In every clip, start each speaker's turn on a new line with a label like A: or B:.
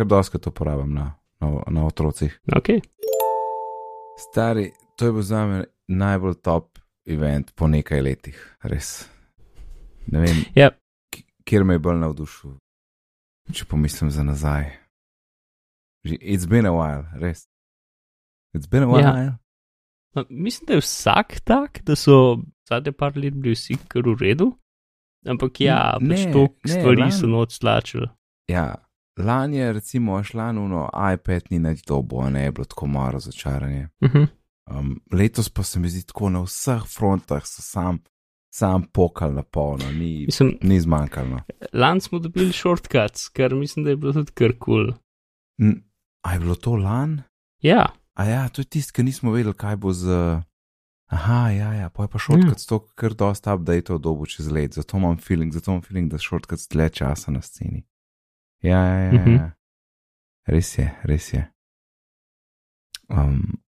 A: kar dosti to uporabljam na, na, na otrocih.
B: Ok.
A: Stari, to je bil za me najbolj top event po nekaj letih, res. Ne vem,
B: Ja,
A: k- kjer me je bolj navdušil, če pomislim za nazaj. It's been a while, res. It's been a while.
B: Ja. Ma, Mislim, da je vsak tak, da so zadnje par let bili vsi kar v redu. Ampak ja,
A: Ne,
B: pač to
A: ne,
B: stvari
A: lani-
B: so noč slačili.
A: Ja, lani je recimo šlanuno iPad ni nič dobo, ne je bilo tako malo razočaranje.
B: Uh -huh.
A: Um, letos pa se mi zdi tako na vseh frontah, so sam, sam pokal na polno, ni,
B: Mislim,
A: ni zmanjkalo. no.
B: lani smo dobili shortcuts, kar mislim, da je bilo tudi kar kul. Cool.
A: N- A je bilo to lan?
B: Ja,
A: A ja, to je tisto, ki nismo vedeli, kaj bo z. Aha, ja, ja, pa je pa shortcut
B: Ja.
A: to, kar dosta update dobo čez let, zato imam feeling, zato imam feeling, da shortcut dlje časa na sceni. Ja, ja, ja,
B: Mhm.
A: ja. res je, res je. Um,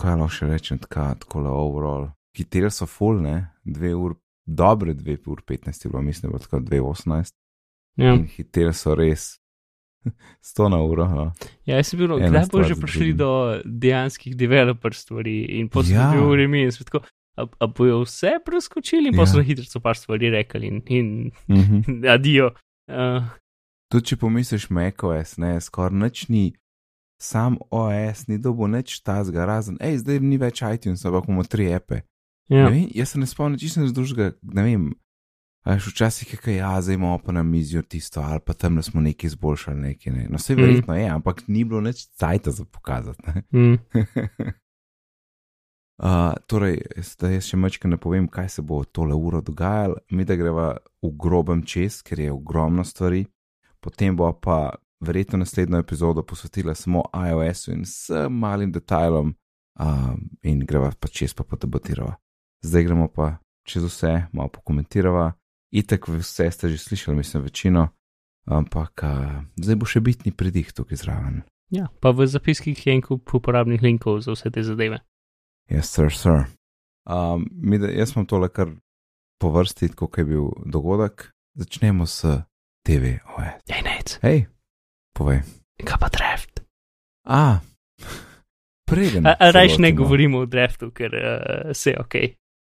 A: kaj lahko še rečem, tako, tako le overall. Kitele so full, ne, dve ur, dobre dve ur 15, je bilo, mislim, da bilo tako 2.18.
B: ja.
A: In hitele so res 100 na uro. No.
B: ja jaz sem bil,
A: Ena
B: kdaj bo že prišli do dejanskih developer stvari in potem
A: Ja.
B: bil remi in sem tako. A, a bojo vse preskočili, in pa
A: Ja.
B: so na hitro so par stvari rekli in, in
A: Mhm.
B: adijo. Uh,
A: Tudi če pomisliš macOS, ne, skoraj nič ni, sam OS ni dobo nič tazga, razen, hej, zdaj ni več iTunes, ampak imamo tri epe.
B: ja.
A: Vem, jaz se ne spomnim čisto nič drugega, ne vem. Veš, včasih je kaj, ja, zdaj imamo pa na mizijo tisto, ali pa tam smo nekaj izboljšali, nekaj ne. No, vse
B: Mhm.
A: verjetno je, ampak ni bilo nič cajta za pokazati.
B: Mm.
A: Uh, torej, da jaz še mačka ne povem, kaj se bo tole uro dogajalo. Mi da greva v grobem čez, ker je ogromno stvari, potem bo pa verjetno naslednjo epizodo posvetila samo iOS-u in vsem malim detajlom, um, in greva pa čez pa podebatirava. Zdaj gremo pa čez vse, malo pokomentirava. Itek vse ste že slišali, mislim, večino, ampak uh, zdaj bo še bitni pridih tukaj zraven.
B: ja, pa v zapiskih je en kup uporabnih linkov za vse te zadeve.
A: Yes, sir, sir. Um, mi da, jaz sem tole kar po vrsti, kot je bil dogodek. Začnemo s TV. OS.
B: Hej, nec,
A: Hej, povej.
B: kaj pa draft?
A: A, preden.
B: Rajš ne govorimo o draftu, ker uh, se je ok.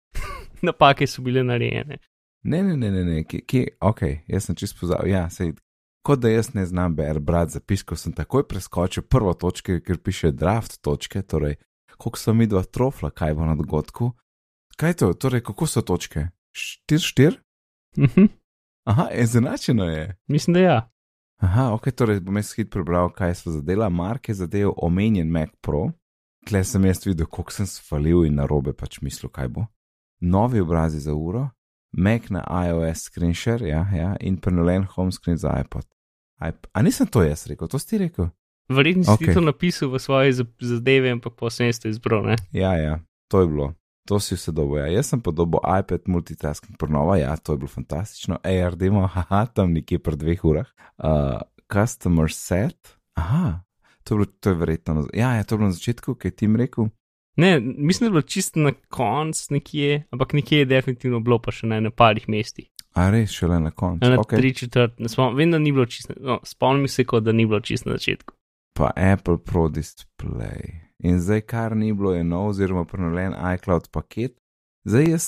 B: Napake so bile narejene.
A: Ne, ne, ne, ne, ne. Kje, kje, ok, jaz sem čist pozabil. Ja, sej, kot da jaz ne znam ber, brati zapiskov, sem takoj preskočil prvo točko, ker piše draft točke, torej, koliko so mi dva trofla, kaj bo na dogodku. Kaj to, torej, kako so točke? Štir, štir?
B: Mhm.
A: Aha, izenačeno je.
B: Mislim, da ja.
A: Aha, ok, torej bom jaz hit prebral, kaj so zadela. Mark je zadev omenjen Mac Pro, tle sem jaz videl, koliko sem svalil in narobe pač mislil, kaj bo. Novi obrazi za uro, Mac na iOS screenshare, ja, ja, in prenolen home screen za iPod. iP A nisem to jaz rekel, to si ti rekel?
B: Verjetno si
A: Ok.
B: okay. to napisal v svoje zadeve, ampak po vsem ste izbral, ne?
A: Ja, ja, to je bilo. To si vse dobo. Ja. Jaz sem podobo iPad multitasking prenova, ja, to je bilo fantastično. ARD ima, haha, tam nekje pred dveh urah. Uh, customer set, aha, to je, bilo, to je verjetno, ja, ja, to je bilo na začetku, kaj ti jim rekel.
B: Ne, mislim, da je bilo čisto na koncu nekje, ampak nekje je definitivno bilo pa še na ene parih mestih.
A: A res, šele na koncu.
B: Na
A: Okay.
B: tri četrt, ne spomnim, vem, da ni bilo čisto, no, spomnim se, kot da ni bilo čisto na začetku.
A: Pa Apple Pro Display. In zdaj, kar ni bilo, je nov, oziroma prenoven iCloud paket. Zdaj jaz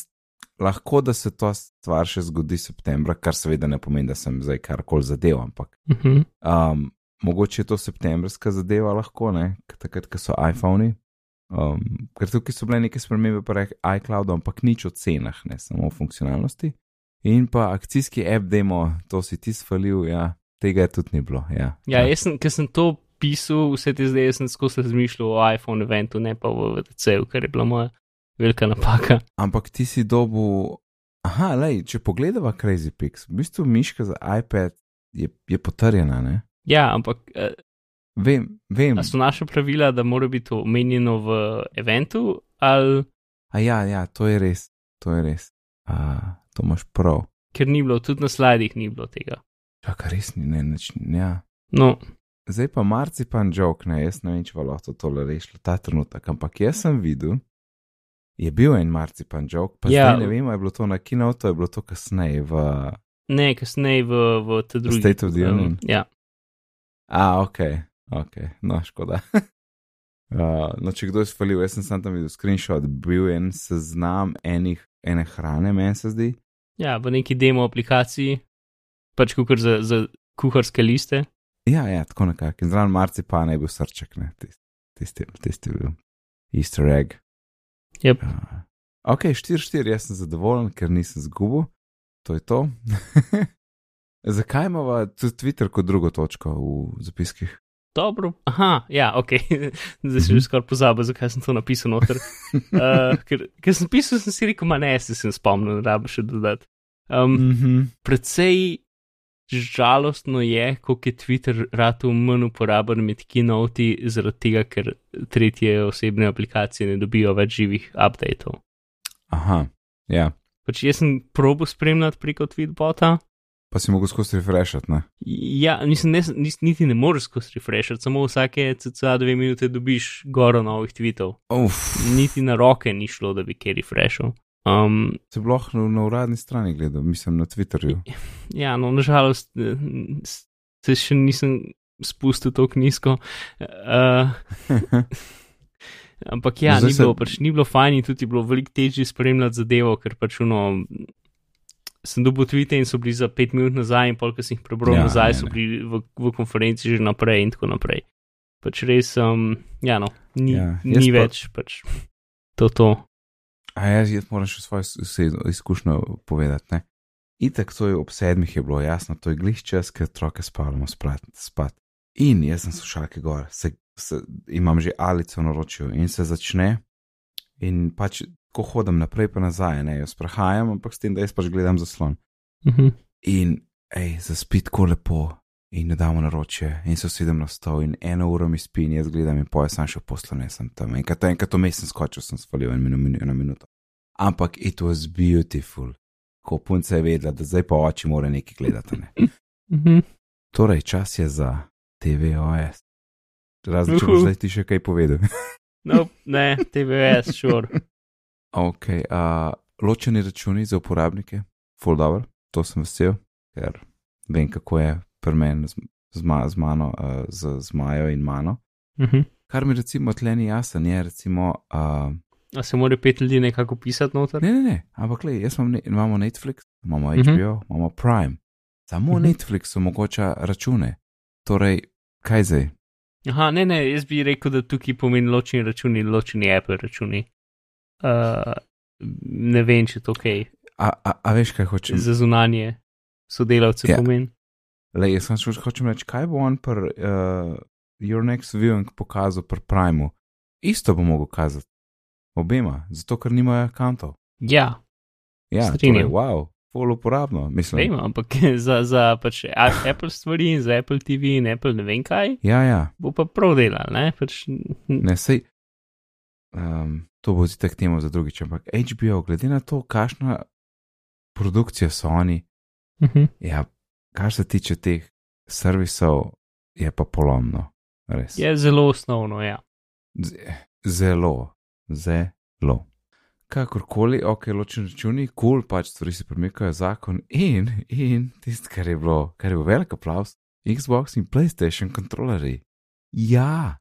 A: lahko, da se ta stvar še zgodi septembra, kar seveda ne pomeni, da sem zdaj karkoli zadeval, ampak
B: Uh -huh.
A: Um, mogoče je to septembrska zadeva, lahko ne, takrat, ko so iPhoni. Um, ker tukaj so bile neke spremembe pri iCloudu, ampak nič o cenah, ne samo o funkcionalnosti. In pa akcijski app demo, to si ti svalil, ja, tega je tudi ni bilo. Ja,
B: Ja, jaz sem, ker sem to pisal, vse te zdaj sem skozi razmišljal o iPhone eventu, ne pa v VTC-u, kar je bila moja velika napaka.
A: Ampak ti si dobu. Aha, lej, če pogledava Crazy Pix, v bistvu miška za iPad je, je potrjena, ne?
B: Ja, ampak eh,
A: Vem, vem.
B: so naše pravila, da mora biti omenjeno v eventu, ali
A: A ja, ja, to je res, to je res. A, to imaš prav.
B: ker ni bilo, tudi na slajdih ni bilo tega.
A: Čakaj, res ni, ne, nič, ja.
B: No,
A: Zdaj pa marcipan jok, ne, jaz ne vem, če bo lahko tole rešilo ta trenutek, ampak jaz sem videl, je bil en marcipan jok, pa ja. Zdaj ne vem, a je bilo to na kinotu, je bilo to kasneje v
B: ne, kasneje v, v te druge.
A: State of the Union.
B: ja.
A: A, ok, ok, no, škoda. uh, no, če kdo je spalil, jaz sem sam tam videl screenshot, bil je en seznam enih, ene hrane, meni se zdi.
B: Ja, v neki demo aplikaciji, pač kukar za, za kuharske liste.
A: Ja, ja, tako nekako. In zraven marcipana je bil srček, ne, tisti, tisti, tisti bil. Easter egg.
B: Yep.
A: Uh, ok, 4-4, jaz sem zadovoljen, ker nisem zgubil. To je to. Zakaj imamo tudi Twitter kot drugo točko v zapiskih?
B: Dobro, aha, ja, ok, zdaj sem že skoraj pozabil, zakaj sem to napisal noter. Uh, ker, ker sem pisal, sem si rekel, ma ne, se sem spomnil, da bi še dodati. Um,
A: Mm -hmm.
B: Predvsej žalostno je, koliko je Twitter ratu manj uporaben med kinoti, zaradi tega, ker tretje osebne aplikacije ne dobijo več živih updateov.
A: Aha, ja.
B: Pač jaz sem probo spremljati preko Tweetbota.
A: Pa si mogel skozi refreshati, ne?
B: Ja, mislim, ne, nis, niti ne moreš skozi refreshati, samo vsake cca dve minute dobiš goro novih tweetov.
A: Uf,
B: Niti na roke ni šlo, da bi kaj refreshal. Um,
A: se bloh na, na uradni strani gledal, mislim na Twitterju.
B: ja, no, nažalost, eh, se še nisem spustil tako nizko. Uh, ampak ja,
A: No,
B: ni
A: se-
B: bilo, pač ni bilo fajn in tudi bilo veliko težje spremljati zadevo, ker pač uno. Sem dobil tvite in so bili za pet minut nazaj, in pol, ko sem jih prebral
A: Ja,
B: nazaj,
A: ne,
B: so bili v, v konferenci že naprej in tako naprej. Pač res, um, ja, no, ni,
A: Ja,
B: ni
A: pa-
B: več, pač to to.
A: A jaz, jaz moram še svojo izkušnjo povedati. Ne? Itek to je ob sedmih je bilo jasno, to je gliš čas, ker otroke spavamo spat. spat. In jaz sem slušalke gor, se, se, imam že alico na ročju in se začne. In pač, ko hodim naprej pa nazaj, ne jo sprehajam, ampak s tem, da jaz pač gledam zaslon.
B: Mhm.
A: In, hej, zaspit tako lepo. In jo damo na roče, in se usedem na stol, in eno uro mi spi, in jaz gledam, in poje sem še poslan, jaz sem tam. Enkrat, enkrat vmes sem skočil, sem svalil en minu, eno minuto. Ampak it was beautiful, ko punca je vedela, da zdaj pa oči mora nekaj gledati. Ne?
B: Mhm.
A: Torej, čas je za TVOS. Razen, če boš zdaj ti še kaj povedal.
B: Nope, ne, TVS, sure.
A: ok, uh, ločeni računi za uporabnike, full dobro, to sem vesel, ker vem, kako je pri meni z, z, ma, z mano, uh, z, z Majo in mano.
B: Mhm.
A: Kar mi recimo tle ni jasen, je recimo. Uh,
B: A se mora pet ljudi nekako pisati noter?
A: ne, ne, ne, ampak le, jaz imam, ne, imamo Netflix, imamo
B: Mhm.
A: HBO, uh -huh. imamo Prime. Samo uh
B: Mhm.
A: -huh. Netflix omogoča račune. Torej, kaj zdaj?
B: Aha, ne, ne, jaz bi rekel, da tukaj pomeni ločeni računi, ločeni Apple računi. Uh, ne vem, če to kaj
A: A, a, a veš, kaj hočem?
B: za zunanje sodelavce
A: Ja.
B: pomeni.
A: Le, jaz sem šel, hočem reči, kaj bo on pri uh, Your Next Viewing pokazal pri Primeu. Isto bo mogel kazati. Obema, zato ker nimajo akantov.
B: Ja,
A: Ja, torej,
B: Strinjam.
A: wow, pol uporabno, mislim.
B: vem, ampak za, za pač Apple stvari in za Apple TV in Apple ne vem kaj,
A: Ja, ja,
B: bo pa prav delal, ne? Pač,
A: ne sej. Um, to bo zdaj temu za drugič, ampak HBO, glede na to, kakšna produkcija so oni,
B: Mhm.
A: ja, kar se tiče teh servisov, je pa polomno. Res.
B: Je zelo osnovno, ja.
A: Z- Zelo, zelo. Kakorkoli, ok, ločeni računi, kul, cool, pač stvari se premikajo, zakon in, in tisto, kar je bilo, kar je bil velik aplaus, Xbox in PlayStation kontrolerji. Ja,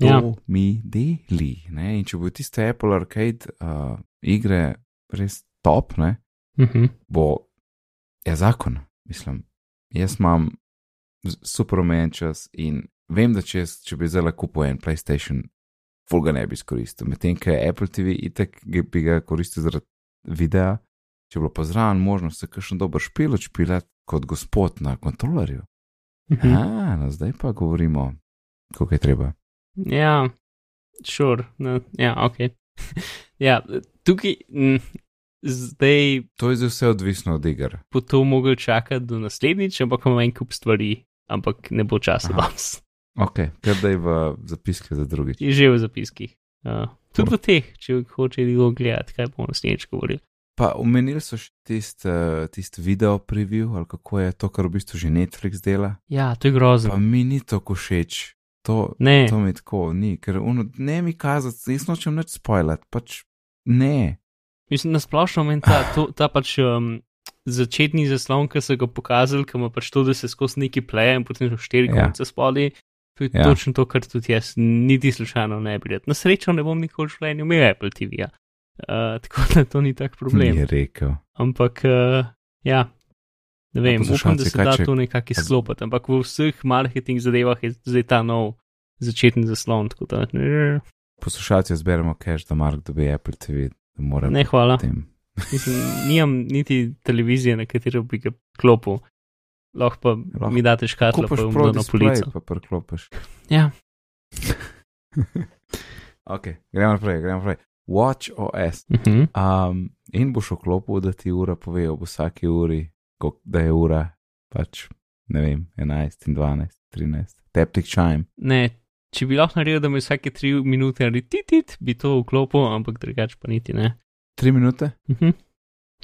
A: to
B: Ja.
A: mi deli. Ne? In če bo tiste Apple Arcade uh, igre res top, ne?
B: Mhm.
A: bo je zakon. Mislim, jaz imam super omejen čas in vem, da če, jaz, če bi zdaj kupil en PlayStation, full ga ne bi izkoristil. Medtem, ko je Apple TV itek bi ga koristil zaradi videa, če bi bilo pa zraven možnost, da se kakšen dober špil odšpilat kot gospod na kontrolerju.
B: Mhm.
A: A, no zdaj pa govorimo, koliko je treba.
B: Ja, sure, no, ja, ok. ja, tukaj, mm, zdaj
A: To je zdaj vse odvisno od iger.
B: bo to mogel čakati do naslednjič, ampak imam en kup stvari, ampak ne bo časa danes.
A: Ok, kar da je v zapiskih za drugič.
B: Je že v zapiskih. Uh, tudi v teh, če hoče kdo gledati, kaj bomo naslednjič govorili.
A: Pa omenili so še tisti uh, tist video preview, ali kako je to, kar v bistvu že Netflix dela.
B: Ja, to je grozno.
A: Pa mi ni to všeč. To,
B: Ne,
A: to mi tako ni, ker uno, ne mi kazati, jaz nočem nič spoilati, pač ne.
B: Mislim, nasplošno meni ta, to, ta pač um, začetni zaslon, ki so ga pokazali, ki ima pač to, da se skozi neki pleje in potem štiri
A: Ja.
B: konce spodaj. To je
A: Ja.
B: točno to, kar tudi jaz niti slučajno ne bi rekel. Na srečo ne bom nikoli v življenju imel Apple TV-ja. Uh, tako da to ni tak problem.
A: Je rekel.
B: Ampak, uh, ja, ne vem, upam, da se da
A: če-
B: to nekako izklopiti. Ampak v vseh marketing zadevah je zdaj ta nov začetni zaslon. Tako da,
A: Poslušalci zberemo cache, da Mark dobi Apple TV,
B: ne hvala. Mislim, nimam niti televizije, na katero bi ga klopil. Lahko pa
A: Lahko
B: mi date škatlo, pa bom dal na polico.
A: display, pa priklopiš.
B: Ja,
A: ok, gremo naprej, gremo naprej. Watch OS.
B: uh -huh.
A: Um, in boš vklopil, da ti ura pove ob vsaki uri, da je ura, pač ne vem, 11 in 12, 13. Taptic chime.
B: ne. Če bi lahko naredil, da mi vsake tri minute ali titit, bi to vklopil, ampak drugače pa niti ne.
A: 3 minute?
B: Uh -huh.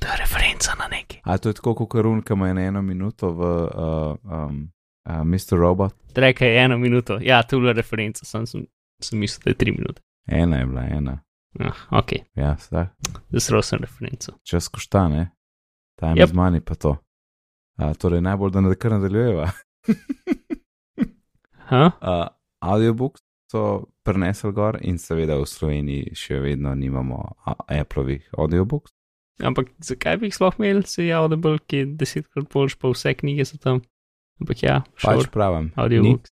B: To je referenca na neki.
A: A to je tako, kot Karun, ki ima eno minuto v uh, um, uh, Mr. Robot.
B: Rekaj je eno minuto. Ja, to je bila referenca, sem, sem, sem mislil, da je tri minute.
A: Ena je bila, ena.
B: Ah, ok,
A: Ja, zdaj.
B: zasro sem referenco.
A: Čas košta, ne? Time yep. Z mani pa to. A, torej, najbolj da ne kar nadaljujeva.
B: Ha?
A: uh, audiobooks so prenesli gor in seveda v Sloveniji še vedno nimamo Appleovih audiobooks.
B: Ampak zakaj bi jih sploh imeli, se je Audible, ki je desetkrat boljš, pa vse knjige so tam. Ampak ja,
A: Pač
B: sure,
A: pravim.
B: audiobooks.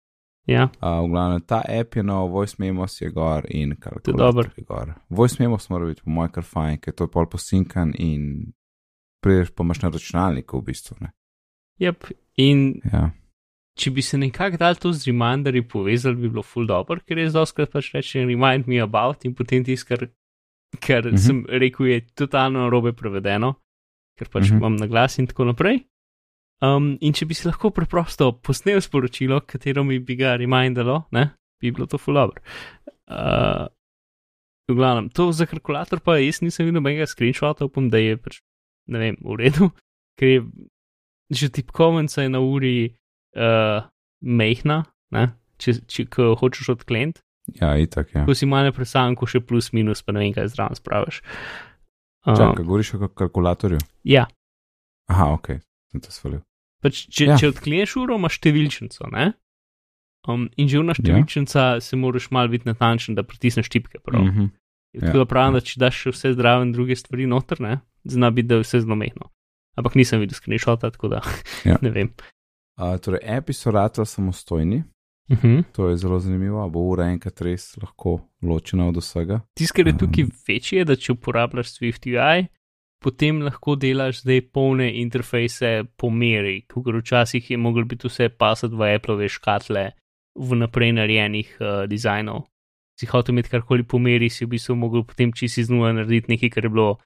B: Ja,
A: Uh, v glavnem, ta app je nov, voice memos je gor in
B: je
A: kalkulator
B: dobro.
A: je gor. Voice memos mora biti po mojem kar fajn, ker to je pol posinkan in prideš pa imaš na računalniku v bistvu. Ne?
B: yep. In
A: Ja.
B: Če bi se nekako dal to z reminderji povezali, bi bilo full dobro, ker res doskrat pač reče remind me about in potem tisto, kar, kar
A: Mhm.
B: mm -hmm. sem rekel, je totalno robe prevedeno, ker pač mm
A: Mhm.
B: -hmm. imam na glas in tako naprej. Um, in če bi si lahko preprosto posnel sporočilo, katero mi bi ga remindalo, ne, bi bilo to full dobro. Uh, v glavnem, to za kalkulator pa jaz nisem videl nobenega screenshota, upam, da je pač, ne vem, v redu, ker je že tipkovnica je na uri uh, mehna, ne? če, če ko hočeš odkleniti,
A: ja, itak, ja.
B: ko si malo predstavljam, ko še plus minus, pa ne vem, kaj zraven spraviš. Um,
A: Čakaj, govoriš o kalkulatorju?
B: ja,
A: Aha, ok, sem te svalil.
B: pač, če,
A: Ja.
B: ja. če odkleneš uro, imaš številčnico, ne? Um, in že vna številčnica ja. se moraš malo biti natančen, da pritisneš tipke. Prav. Mm. -hmm. Tako
A: Ja,
B: da pravim,
A: ja.
B: da če daš še vse zdrave in druge stvari noter, ne, zna biti, da je vse zelo mehno. Ampak nisem videl screenshota, tako da
A: Ja.
B: ne vem.
A: Uh, torej, api so rata samostojni,
B: Uh -huh.
A: to je zelo zanimivo, bo ura enkrat res lahko ločena od vsega.
B: Tisto, kar je
A: Um.
B: tukaj večje, je, da če uporabljaš Swift UI, potem lahko delaš zdaj polne interfejse po meri, kot včasih je moglo biti vse pasati v Apple škatle vnaprej narejenih uh, dizajnov. Si hotel imeti karkoli po meri, si v bistvu mogel potem čisi z nule narediti nekaj, kar je bilo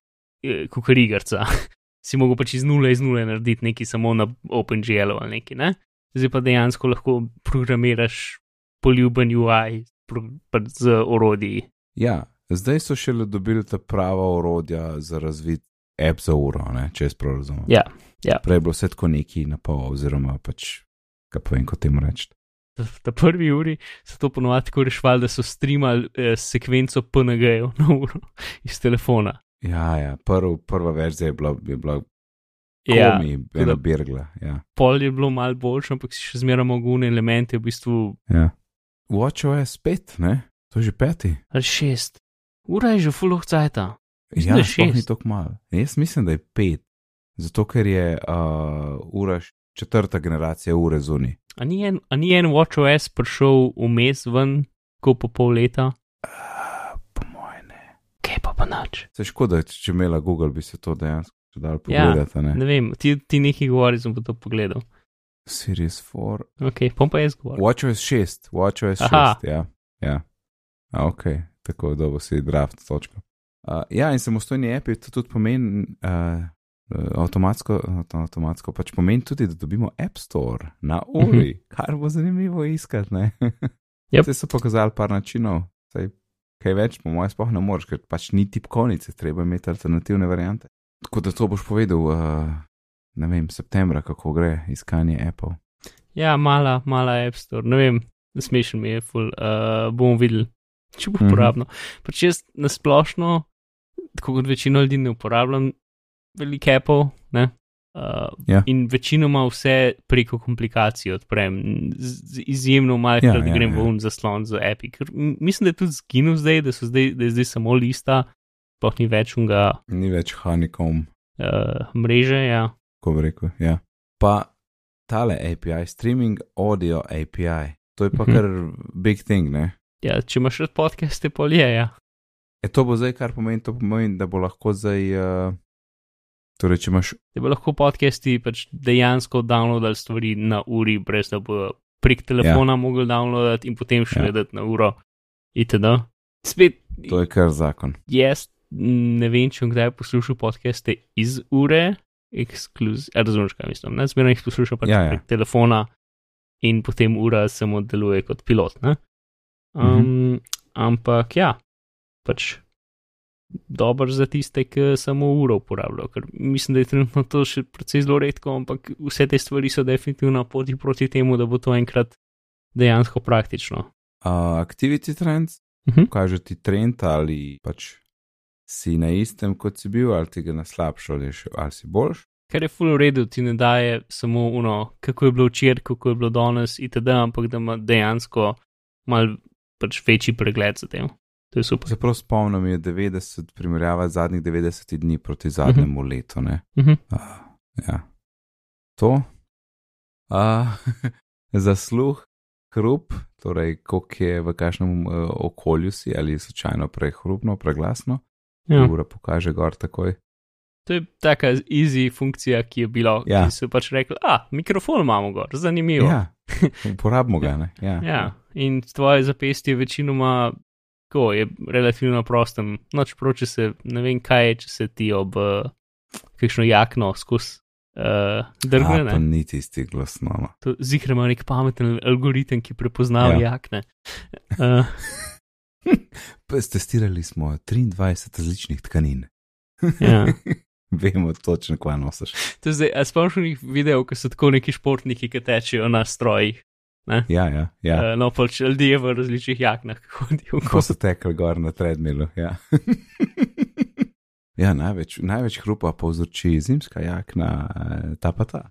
B: eh, kukarigarca. si mogel pač iz nule iz nule narediti nekaj samo na OpenGL ali nekaj, ne? Zdaj pa dejansko lahko programiraš poljuben UI z orodji.
A: Ja, zdaj so šele dobili ta prava orodja za razvit app za uro, ne, če jaz prav razumem.
B: Ja, ja.
A: Prej je bilo vse tako neki na pol, oziroma pač, kaj povem, kot temu reči.
B: v ta prvi uri so to ponovadi tako rešvali, da so streamali eh, sekvenco PNG-jev na uro iz telefona.
A: Ja, ja, prv, prva verzija je bila, je bila
B: Ja,
A: komi, ena birgla. Ja,
B: pol je bilo malo boljše, ampak si še zmeraj mogune elemente v bistvu
A: ja. WatchOS 5, ne, to je že peti.
B: ali šest. Ura je že full cajta. Mislim,
A: Ja,
B: je
A: sploh ni tako malo. Jaz mislim, da je pet, zato ker je uh, ura četrta generacija ure zunaj.
B: A ni en, a ni en WatchOS prišel vmes ven, ko po pol leta?
A: Uh, po mojem ne.
B: Kaj pa nač?
A: Se škoda, če, če imela Google, bi se to dejansko dal
B: Ja,
A: pogledati. ne?
B: Ne vem, ti, ti nekaj govori, sem pa to pogledal.
A: Series 4.
B: Ok, pom pa jaz govorim.
A: WatchOS 6, WatchOS 6,
B: Aha.
A: ja. ja. A, ok, tako da bo si draft točka. Uh, ja, in samostojni api to tudi pomeni, uh, avtomatsko, avto- avtomatsko pač pomeni tudi, da dobimo App Store na uri,
B: Mhm.
A: kar bo zanimivo iskati. ne.
B: Yep.
A: Zdaj so pokazali par načinov, saj kaj več, po mojem, sploh ne moreš, ker pač ni tipkovnice, treba imeti alternativne variante. Tako da to boš povedal, uh, ne vem, septembra, kako gre iskanje Apple.
B: Ja, mala, mala App Store, ne vem, smešen mi je, ful, uh, bomo videli, če bo
A: Mhm.
B: uporabno. Pač jaz nasplošno, tako kot večino ljudi, ne uporabljam veliko Apple, ne, Uh,
A: Ja.
B: In večinoma vse preko komplikacij odprem, z, z izjemno malkrat
A: Ja, ja,
B: grem
A: ja.
B: ven zaslon za Epic. Mislim, da je tudi zginil zdaj, da, zdaj, da je zdaj samo lista, sploh ni več unga
A: Ni več honeycomb,
B: uh, mreže. Ja.
A: ko bi rekel. Ja. Pa tale API, streaming audio API, to je pa
B: Mhm.
A: kar big thing, ne?
B: Ja, če imaš rad podcaste, pol je. Ja.
A: E to bo zdaj, kar pomeni, to pomeni, da bo lahko zdaj, uh, torej, če imaš,
B: Da bo lahko podcasti pač dejansko downloadali stvari na uri, brez da bo prek telefona ja. mogli downloadati in potem še
A: Ja.
B: gledati na uro. Itd. Spet,
A: to je kar zakon.
B: jaz ne vem, če kdaj poslušal podcaste iz ure, ekskluzivno, razumeš, kaj mislim. Ne, zmeraj jih poslušam pač
A: Ja,
B: ja,
A: ja.
B: ja. prek telefona in potem ura samo deluje kot pilot. Ne? Um,
A: Mhm.
B: Ampak ja, pač dober za tiste, ki samo uro uporabljajo, ker mislim, da je trenutno to še precej zelo redko, ampak vse te stvari so definitivno poti proti temu, da bo to enkrat dejansko praktično.
A: Uh, activity trends,
B: Mhm.
A: kaže ti trend ali pač si na istem, kot si bil, ali ti ga na slabšo, ali, še, ali si boljš.
B: Kar je full redu, ti ne daje samo uno, kako je bilo včeraj, kako je bilo danes, itd., ampak da ima dejansko mal pač večji pregled za tem. To je super.
A: Se prav spomnim, je 90 primerjava zadnjih 90 dni proti zadnjemu uh -huh. letu. Ne?
B: Mhm.
A: Uh, ja. To. Uh, zasluh, hrup, torej koliko je v kakšnem uh, okolju si, ali je slučajno prehrupno, preglasno.
B: Ja.
A: Ura pokaže gor takoj.
B: To je taka easy funkcija, ki je bila,
A: ja.
B: ki so pač rekli, a, mikrofon imamo gor, zanimivo.
A: Ja, uporabimo ga. Ne? Ja.
B: ja. In tvoje zapestje večinoma, ko je relativno prostem, no čeprav če se, ne vem kaj je, če se ti ob uh, kakšno jakno skozi uh,
A: A,
B: drgne, ne.
A: ni tisti glasno. no.
B: To zihre ima nek pameten algoritem, ki prepoznava
A: Ja.
B: ja. jakne. Uh,
A: Testirali smo 23 različnih tkanin.
B: ja.
A: Vemo točno, kva nosiš.
B: To je zdaj, a spomniš nekih videov, ko so tako neki športniki, ki tečejo na strojih.
A: Ja, ja, ja.
B: Uh, no, pač ljudje v različnih jaknah hodijo.
A: Ko so tekli gor na treadmillu. Ja, ja največ, največ hrupa povzroči zimska jakna, eh, ta pa ta.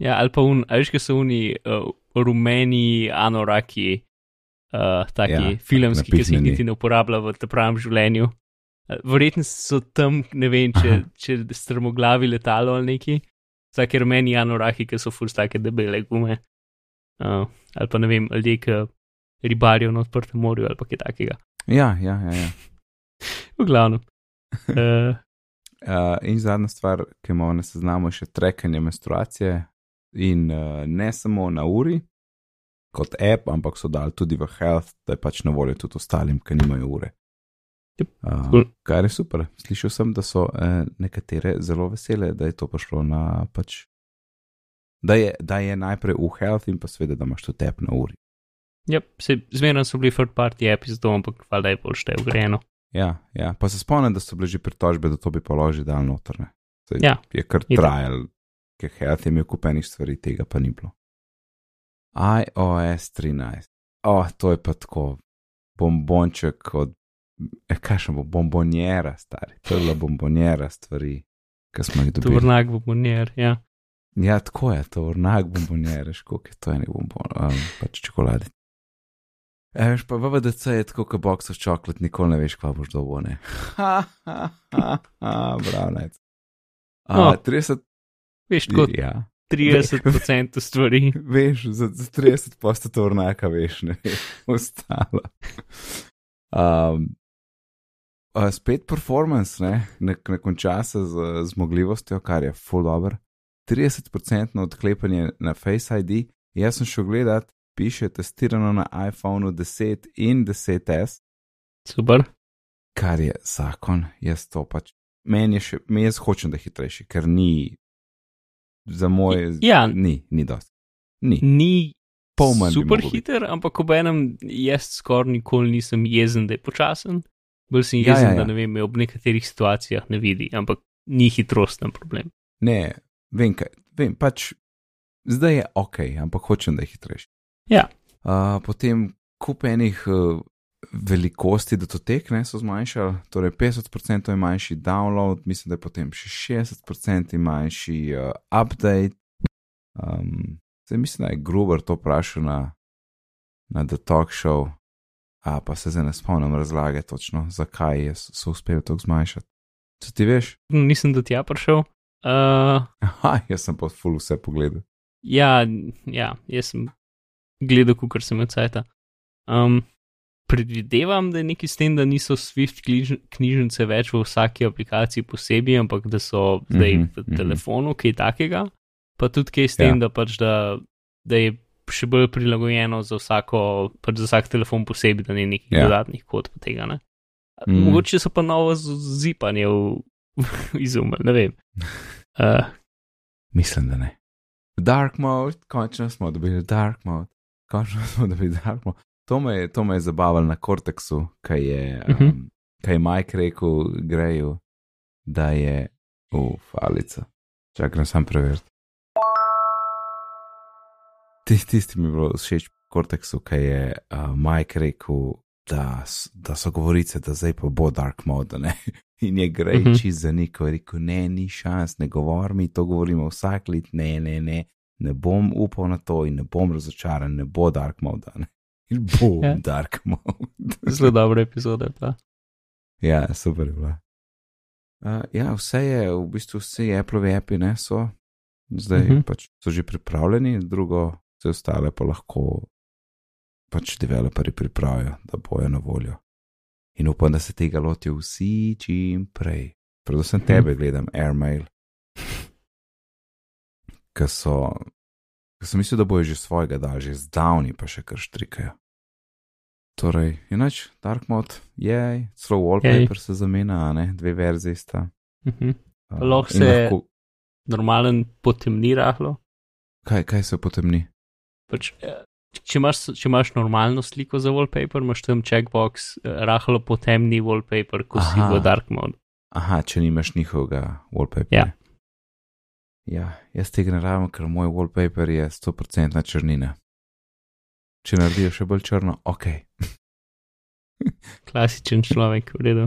B: Ja, ali pa un, a veš, kaj so oni uh, rumeni anoraki, uh, taki
A: Ja,
B: filmski, ki se jih niti ne uporablja v pravem življenju. Verjetno so tam, ne vem, če,
A: Aha.
B: če strmoglavi letalo ali neki, vsake rumeni anoraki, ki so ful take debele gume. Uh, ali pa ne vem, ljudje, ki ribarijo na odprtem morju ali kaj takega.
A: Ja, ja, ja. ja.
B: V glavnem. Uh,
A: Uh, in zadnja stvar, ki imamo na seznamu, je še trekanje menstruacije. In uh, ne samo na uri, kot app, ampak so dali tudi v health, da je pač na voljo tudi ostalim, ki nimajo ure.
B: Yep,
A: Uh,
B: cool.
A: kar je super. Slišal sem, da so uh, nekatere zelo vesele, da je to prišlo na pač. Da je, da je najprej v health in pa seveda, da imaš tudi app na uri.
B: ja, se zmeraj so bili third party za to, ampak valjda je bolj šte ugrajeno.
A: Ja, ja, pa se spomnim, da so bile že pritožbe, da to bi pa loži dal noter. ne. Saj
B: Ja,
A: je kar
B: itak.
A: trajal, ker health je imel kupenih stvari, tega pa ni bilo. iOS 13. O, oh, to je pa tako bombonček od, eh, kaj še bo, bombonjera, stari. To je bila bombonjera stvari, ki smo jih dobili.
B: Tovrnak bo bonjer, ja.
A: Ja, tako je, to vrnak bombonjere, koliko je to enih bombon, um, pač čokolade. E, veš pa VVDC je tako, kot box of chocolate, nikoli ne veš, kva boš dobo, ne. Ha, ha, ha, ha, bravnec.
B: No.
A: A, 30,
B: Veš, kot
A: ja.
B: 30% stvari.
A: Veš, za, za 30 posto to vrnaka, veš, ne veš, ostalo. Um, uh, spet performance, ne, ne, ne konča se z zmogljivostjo, kar je full dobro. 30% odklepanje na Face ID, jaz sem šel gledat, piše testirano na iPhonu 10 in 10S,
B: Super.
A: kar je zakon, jaz to pač. Meni je še, me jaz hočem, da je hitrejši, ker ni za moje,
B: Ja.
A: ni, ni dosti. Ni.
B: Ni
A: Pol manj
B: super hiter, ampak ob enem jaz skoraj nikoli nisem jezen, da je počasen. Bolj sem
A: Ja,
B: jezen,
A: ja, ja.
B: da ne vem, ob nekaterih situacijah ne vidi, ampak ni hitrosten problem.
A: Ne, vem, kaj, vem, pač zdaj je ok, ampak hočem, da je hitrejši.
B: Ja.
A: Uh, potem kup enih uh, velikosti datotek ne, so zmanjšali, torej 50% je manjši download, mislim, da je potem še 60% manjši uh, update. Um, zdaj mislim, da je Gruber to vprašal na, na The Talk Show, a pa se zdaj ne spomnim razlage točno, zakaj je, so uspeli to zmanjšati. Co ti veš?
B: Nisem do tja prišel. Uh,
A: Aha, jaz sem pa full vse pogledal.
B: ja, ja, jaz sem gledal, kar sem odsajta. Um, predvidevam, da je nekaj s tem, da niso Swift knjiž- knjižnice več v vsaki aplikaciji posebej, ampak da so zdaj
A: Mhm,
B: v
A: mhm.
B: telefonu, kaj takega. Pa tudi kaj s tem,
A: Ja.
B: da, pač da, da je še bolj prilagojeno za, vsako, pač za vsak telefon posebej, da ni nekih
A: Ja.
B: dodatnih kod tega. Ne?
A: Mhm.
B: Mogoče so pa novo zipanje v, izumili, ne vem. Uh,
A: Mislim, da ne. Dark mode, končno smo dobili dark mode, končno smo dobili dark mode. To me, je- to me je zabavalo na Cortexu, kaj je, um,
B: Mhm.
A: kaj je Mike rekel Greju, da je uf, alica. Čakaj, sem preveriti. Tis, tisti mi je bilo všeč v Cortexu, kaj je uh, Mike rekel, da, da so govorice, da zdaj pa bo dark mode, ne? In je Grej
B: Mhm.
A: čist zanikal, je rekel, ne, ni šans, ne govor mi, to govorimo vsak let, ne, ne, ne, ne bom upal na to in ne bom razočaran, ne bo dark mode, ne. In bo
B: Ja.
A: dark mode.
B: zelo dobra epizoda. je bila.
A: Ja, super je bila. Uh, ja, vse je, v bistvu vsi Apple api ne so, zdaj uh
B: Mhm.
A: -huh. pač so že pripravljeni, drugo, vse ostale pa lahko pač developerji pripravijo, da bojo na voljo. In upam, da se tega lotijo vsi čim prej. Predvsem
B: Mhm.
A: tebe gledam, Airmail, ki so, ki sem mislil, da bojo že svojega dal, že zdavni pa še kar štrikajo. Torej, inač, Dark Mode je, celo wallpaper se zamenja, ne, dve verziji sta.
B: Mhm.
A: Uh,
B: Lahko se- Normalen potemni rahlo.
A: Kaj, kaj se potemni?
B: Pač, eh, če, imaš, če imaš normalno sliko za wallpaper, imaš tam checkbox, eh, rahlo potemni wallpaper, ko si
A: Aha.
B: v dark mode.
A: Aha, če nimaš njihovega wallpapera.
B: Ja.
A: ja, jaz tega ne rabim, ker moj wallpaper je 100% črnina. Če naredijo še bolj črno, ok.
B: Klasičen človek, v redu.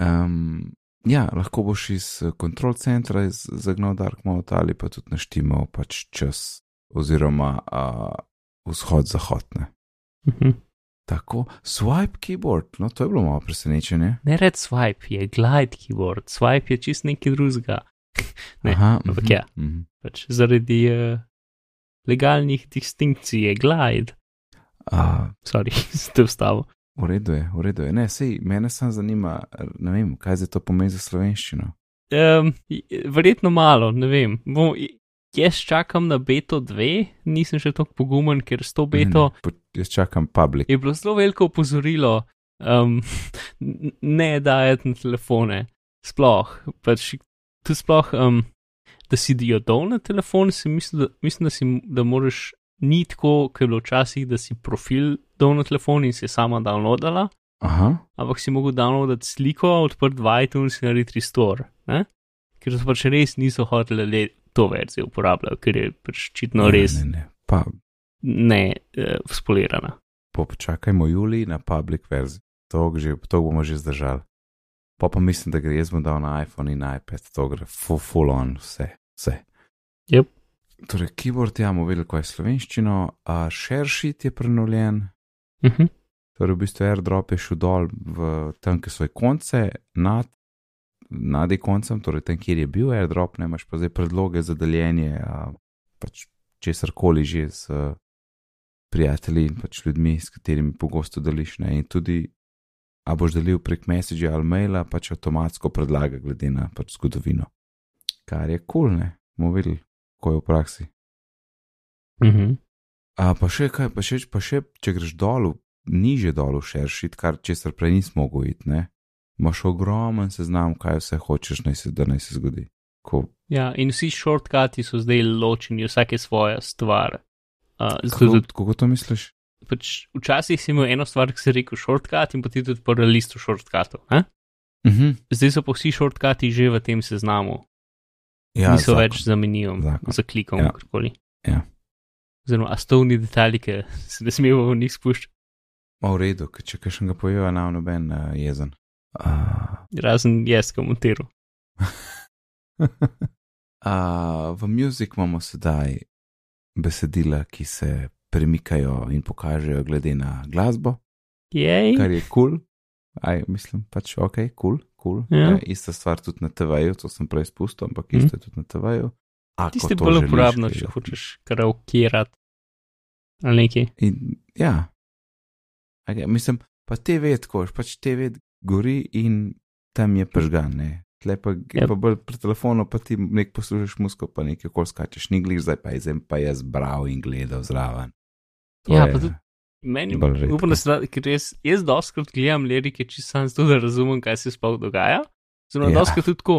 A: Um, ja, lahko boš iz kontrol centra iz- zagnal dark mode ali pa tudi naštimal pač čas oziroma uh, vzhod-zahod. ne.
B: Mhm.
A: Tako, swipe keyboard, no to je bilo malo presenečenje.
B: Ne red swipe, je glide keyboard, swipe je čist nekaj drugega. Ne,
A: Aha,
B: ampak
A: mhm,
B: ja.
A: mhm.
B: Pač zaradi uh, legalnih distinkcij je glide.
A: Uh,
B: Sorry, ste vstavo.
A: v redu je, v redu je. Ne, sej, mene samo zanima, ne vem, kaj zdaj to pomeni za slovenščino.
B: Um, verjetno malo, ne vem. Bom, jaz čakam na beto 2, nisem še tako pogumen, ker s to beto
A: Ne, ne, jaz čakam public.
B: je bilo zelo veliko opozorilo, um, ne dajati na telefone. Sploh, pač tu sploh, um, da si dio dol na telefon, si mislim, da, mislim, da, si, da moraš, ni tako, kot je bilo včasih, da si profil dol na telefon in si je sama downloadala,
A: Aha,
B: ampak si mogel downloadati sliko, odprt v iTunes in narediti restore. Ne? Ker so pač res niso hoteli to verzijo uporabljati, ker je pač očitno
A: ne,
B: res
A: Ne, ne. Pa,
B: ne uh, spolirana.
A: po- počakajmo Juli na public verzijo. To, že, to bomo že zdržali. Pa pa mislim, da gre jaz bom dal na iPhone in iPad, to gre full, full on, vse. vse.
B: Yep.
A: Torej, keyboard ja, bomo videli, kaj je slovenščino, a ShareSheet je prenovljen,
B: Uh -huh.
A: torej v bistvu AirDrop je šel dol v tam, kjer so konce, nad, nad koncem, torej tam, kjer je bil AirDrop, ne imaš pa zdaj predloge za deljenje, a, pač česar koli že z a, prijatelji in pač ljudmi, s katerimi pogosto deliš. Ne? In tudi, a boš delil prek Message ali maila, pač avtomatsko predlaga, glede na pač zgodovino. Kar je kul, cool, ne, bomo videli, ko je v praksi.
B: Uh -huh.
A: A pa še kaj, pa še, pa še če greš dol, niže dol v širšit, kar česar prej nismo mogli iti, ne? Imaš ogromen seznam, kaj vse hočeš, naj se, da naj se zgodi. Ko,
B: Ja, in vsi šortkati so zdaj ločeni, vsak je svoja stvar. Uh,
A: kako,
B: tudi,
A: kako to misliš?
B: pač, včasih si imel eno stvar, ki si rekel šortkat in potem tudi prvo listo šortkatov. Uh
A: Uh -huh.
B: Zdaj so pa vsi šortkati že v tem seznamu,
A: Ja,
B: niso
A: zakon.
B: več zamenjivi
A: Zakon.
B: za klikom
A: Ja.
B: karkoli.
A: Ja.
B: Oziroma, astovni detajli, ki se ne smejo v njih spuščati.
A: Ma v redu, če kaj še ga pojejo, na noben uh, jezen. Uh,
B: Razen jaz, komentiral.
A: uh, v muzik imamo sedaj besedila, ki se premikajo in pokažejo glede na glasbo,
B: Jej.
A: kar je kul. Cool. Aj, mislim, pač ok, kul, cool, kul. Cool.
B: Ja.
A: Ja. Ista stvar tudi na TV-ju, to sem prej spustil, ampak
B: Mhm.
A: isto je tudi na TV-ju.
B: Tisti bolj uporabno, če
A: je.
B: hočeš karaokirati. Ali nekaj.
A: In, ja, okay, mislim, pa TV tako, pač TV gori in tam je pržgan, ne. Tle pa,
B: Yep.
A: yep. pa bolj pri telefonu, pa ti nek poslušaš musko, pa nekaj okol skačeš, ni gliš, zdaj pa je zdaj pa jaz bral in gledal zraven. To
B: Ja,
A: je-
B: pa tudi meni,
A: redko.
B: upam, da se da, ker jaz, jaz doskrat gledam lirike, če sam zato, da razumem, kaj se sploh dogaja. Zelo
A: Ja.
B: ja. doskrat tudi tako,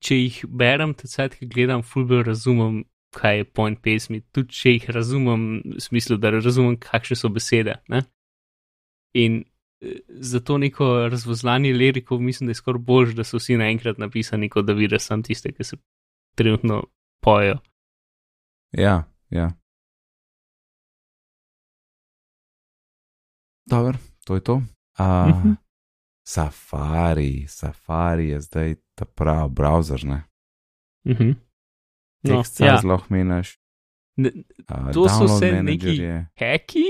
B: če jih berem, te cajt, ki gledam, fulbel razumem, kaj je point pesmi, tudi če jih razumem, v smislu, da razumem, kakšne so besede. Ne? In eh, zato neko razvozlanje lirikov mislim, da je skoraj bolj, da so vsi naenkrat napisani, kot da vidiš sam tiste, ki se trenutno pojejo.
A: Ja, ja. Dobro, to je to. Uh. Safari, Safari je zdaj ta pravi browser, ne?
B: Mhm. No,
A: Tekst
B: ja.
A: zelo meniš.
B: Ne,
A: Uh,
B: To so
A: download
B: vse
A: manager
B: neki-
A: je.
B: heki,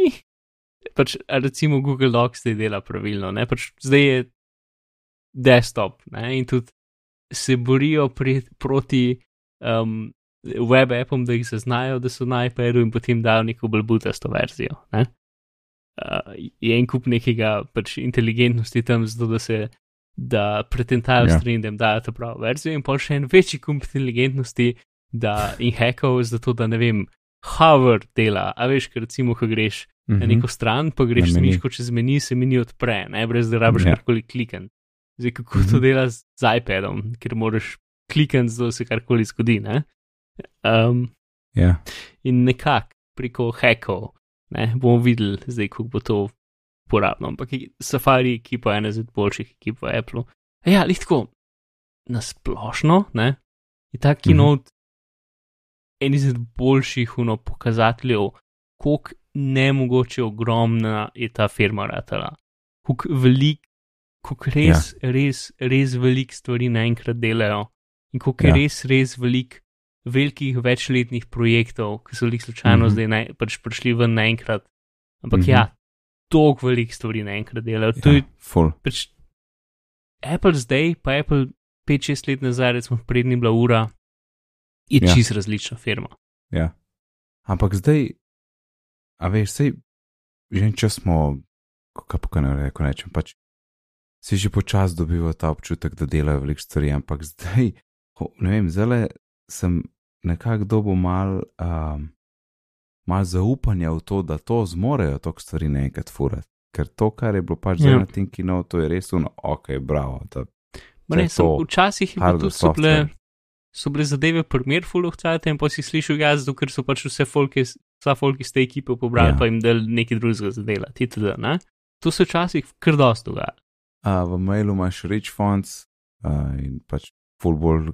B: pač recimo Google Docs zdaj dela pravilno, ne? pač zdaj je desktop ne? in tudi se borijo pri, proti um, web appom, da jih zaznajo, da so na iPadu in potem dajo neko bolj butasto verzijo. Ne? Uh, je en kup nekega pač inteligentnosti tam, zato da se da pretentajo
A: Ja.
B: ja. stran, da jim dajo ta pravo verzijo, in pa še en večji kup inteligentnosti, da in hackov, zato da ne vem, hover dela, a veš, ker recimo, ko greš na
A: Mhm.
B: neko stran, pa greš
A: Na
B: miško čez meni, se meni odpre, ne brez da rabiš
A: Ja.
B: karkoli klikati. Zdaj, kako to
A: Mhm.
B: dela z, z iPadom, ker moraš klikati, zato se karkoli zgodi. Ne? Um,
A: Ja,
B: in nekako preko hackov ne, bomo videli, zdaj, kako bo to uporabno. Ampak Safari ekipa je ena izmed boljših ekip v Apple. Ja, lahko na splošno, ne, je ta keynote mm -hmm. en izmed boljših uno, pokazateljev, koliko nemogoče ogromna je ta firma ratala. Koliko velik, koliko res, ja. res, res velik stvari naenkrat delajo in je
A: Ja.
B: res, res velik velikih večletnih projektov, ki so jih slučajno mm
A: Mhm.
B: -hmm. zdaj ne, pač prišli ven naenkrat. Ampak mm
A: Mhm.
B: -hmm. ja, toliko velikih stvari naenkrat delajo. To je
A: ja, full.
B: pač Apple zdaj, pa Apple 5-6 let nazaj, recimo prednji bila ura, je
A: Ja.
B: ja. čist različna firma.
A: Ja. Ampak zdaj, a veš, sej, že en čas smo, kako ne reko, rečem, pač si že počasi dobival ta občutek, da delajo veliko stvari, ampak zdaj, ne vem, zdaj sem nekako dobil mal, um, mal zaupanja v to, da to zmorejo toliko stvari naenkrat furati. Ker to, kar je bilo pač
B: Ja.
A: na tem kino, to je res uno, ok, bravo. Da,
B: Ne, sem,
A: to,
B: včasih je bilo tudi bile, so bile zadeve primer fulovcate in pa si slišal jaz, ker so pač vse folke, vsa folk iz te ekipe pobrali,
A: Ja.
B: pa jim dal nekaj drugega za delati. itd., ne. To se včasih kar dosto dogaja.
A: A, v mailu imaš rich fonts a, in pač ful bolj,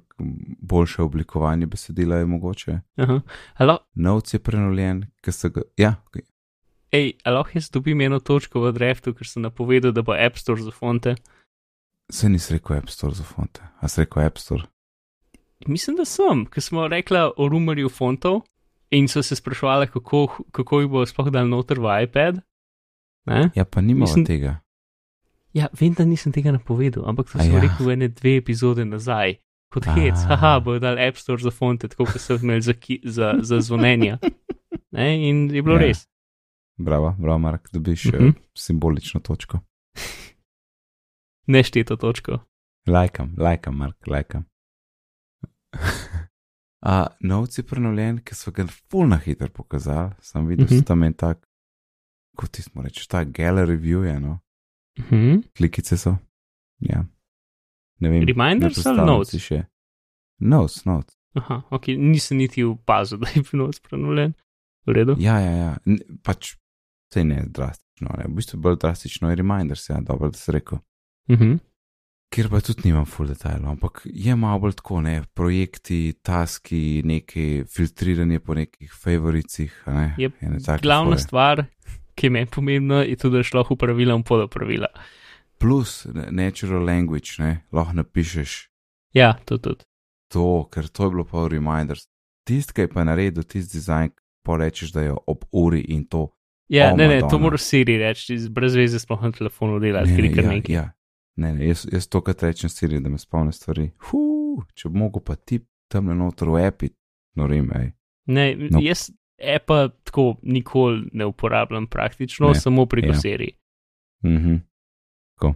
A: boljše oblikovanje besedila je mogoče. Notes je prenovljen, ker se ga. Ja, okay.
B: ej, a lahko jaz dobim eno točko v draftu, ker sem napovedal, da bo App Store za fonte.
A: se nisi rekel App Store za fonte, a si rekel App Store.
B: Mislim, da sem, ker smo rekli o rumarju fontov in so se sprašvali, kako, kako jih bo sploh dal noter v iPad. Ne?
A: Ja, pa nima
B: Mislim-
A: tega.
B: Ja, vem, da nisem tega napovedal, ampak to
A: A
B: sem
A: ja.
B: rekel ene dve epizode nazaj. Kot hec,
A: A.
B: haha, bojo dal App Store za fonte, tako kot so imeli za, ki, za, za zvonjenja. Ne? In je bilo
A: Ja.
B: res.
A: Bravo, bravo, Mark, dobiš uh
B: Mhm.
A: -huh. simbolično točko.
B: Nešteto točko.
A: Lajkam, lajkam, Mark, lajkam. A, Notes je prenovljen, ker so ga ful na hitro pokazali. Sem videl, uh
B: Mhm.
A: -huh. tam je tak, kot ti smo reči, ta gallery view je, no.
B: Mhm.
A: klikice so. Ja. Ne vem.
B: Reminders ali notes?
A: Še. Notes, notes.
B: Aha, ok, nisem niti opazil, da je bil noč prenovljen. V redu.
A: Ja, ja, ja. N pač se ne drastično, ne. v bistvu bolj drastično je reminders, ja, dobro, da si rekel.
B: Mhm.
A: Kjer pa tudi nimam full detajlov, ampak je malo bolj tako, ne, projekti, taski, neki filtriranje po nekih favoricih, ne.
B: Jep,
A: ene take
B: Glavna
A: fore.
B: stvar, ki je meni pomembno, je tudi, da šlo v pravila in podopravila.
A: Plus natural language, ne, lahko napišeš
B: Ja, to tudi.
A: to, ker to je bilo pa v reminders. Tisti, ki je pa naredil tisti dizajn, pa rečeš, da je ob uri in to.
B: Ja,
A: O,
B: ne, ne, to
A: Madonna.
B: moraš Siri reči, brez veze sploh na telefonu delati, ker je kar
A: ja,
B: nekaj.
A: ja. Ne, ne, jaz, jaz to, kar rečem Siri, da me spomne stvari. Huh, če bi mogel pa ti tam noter v epi, no rim, ej.
B: Ne,
A: No.
B: jaz Apple tako nikoli ne uporabljam praktično,
A: Ne,
B: samo preko
A: ja.
B: Siri.
A: Mhm. Tako.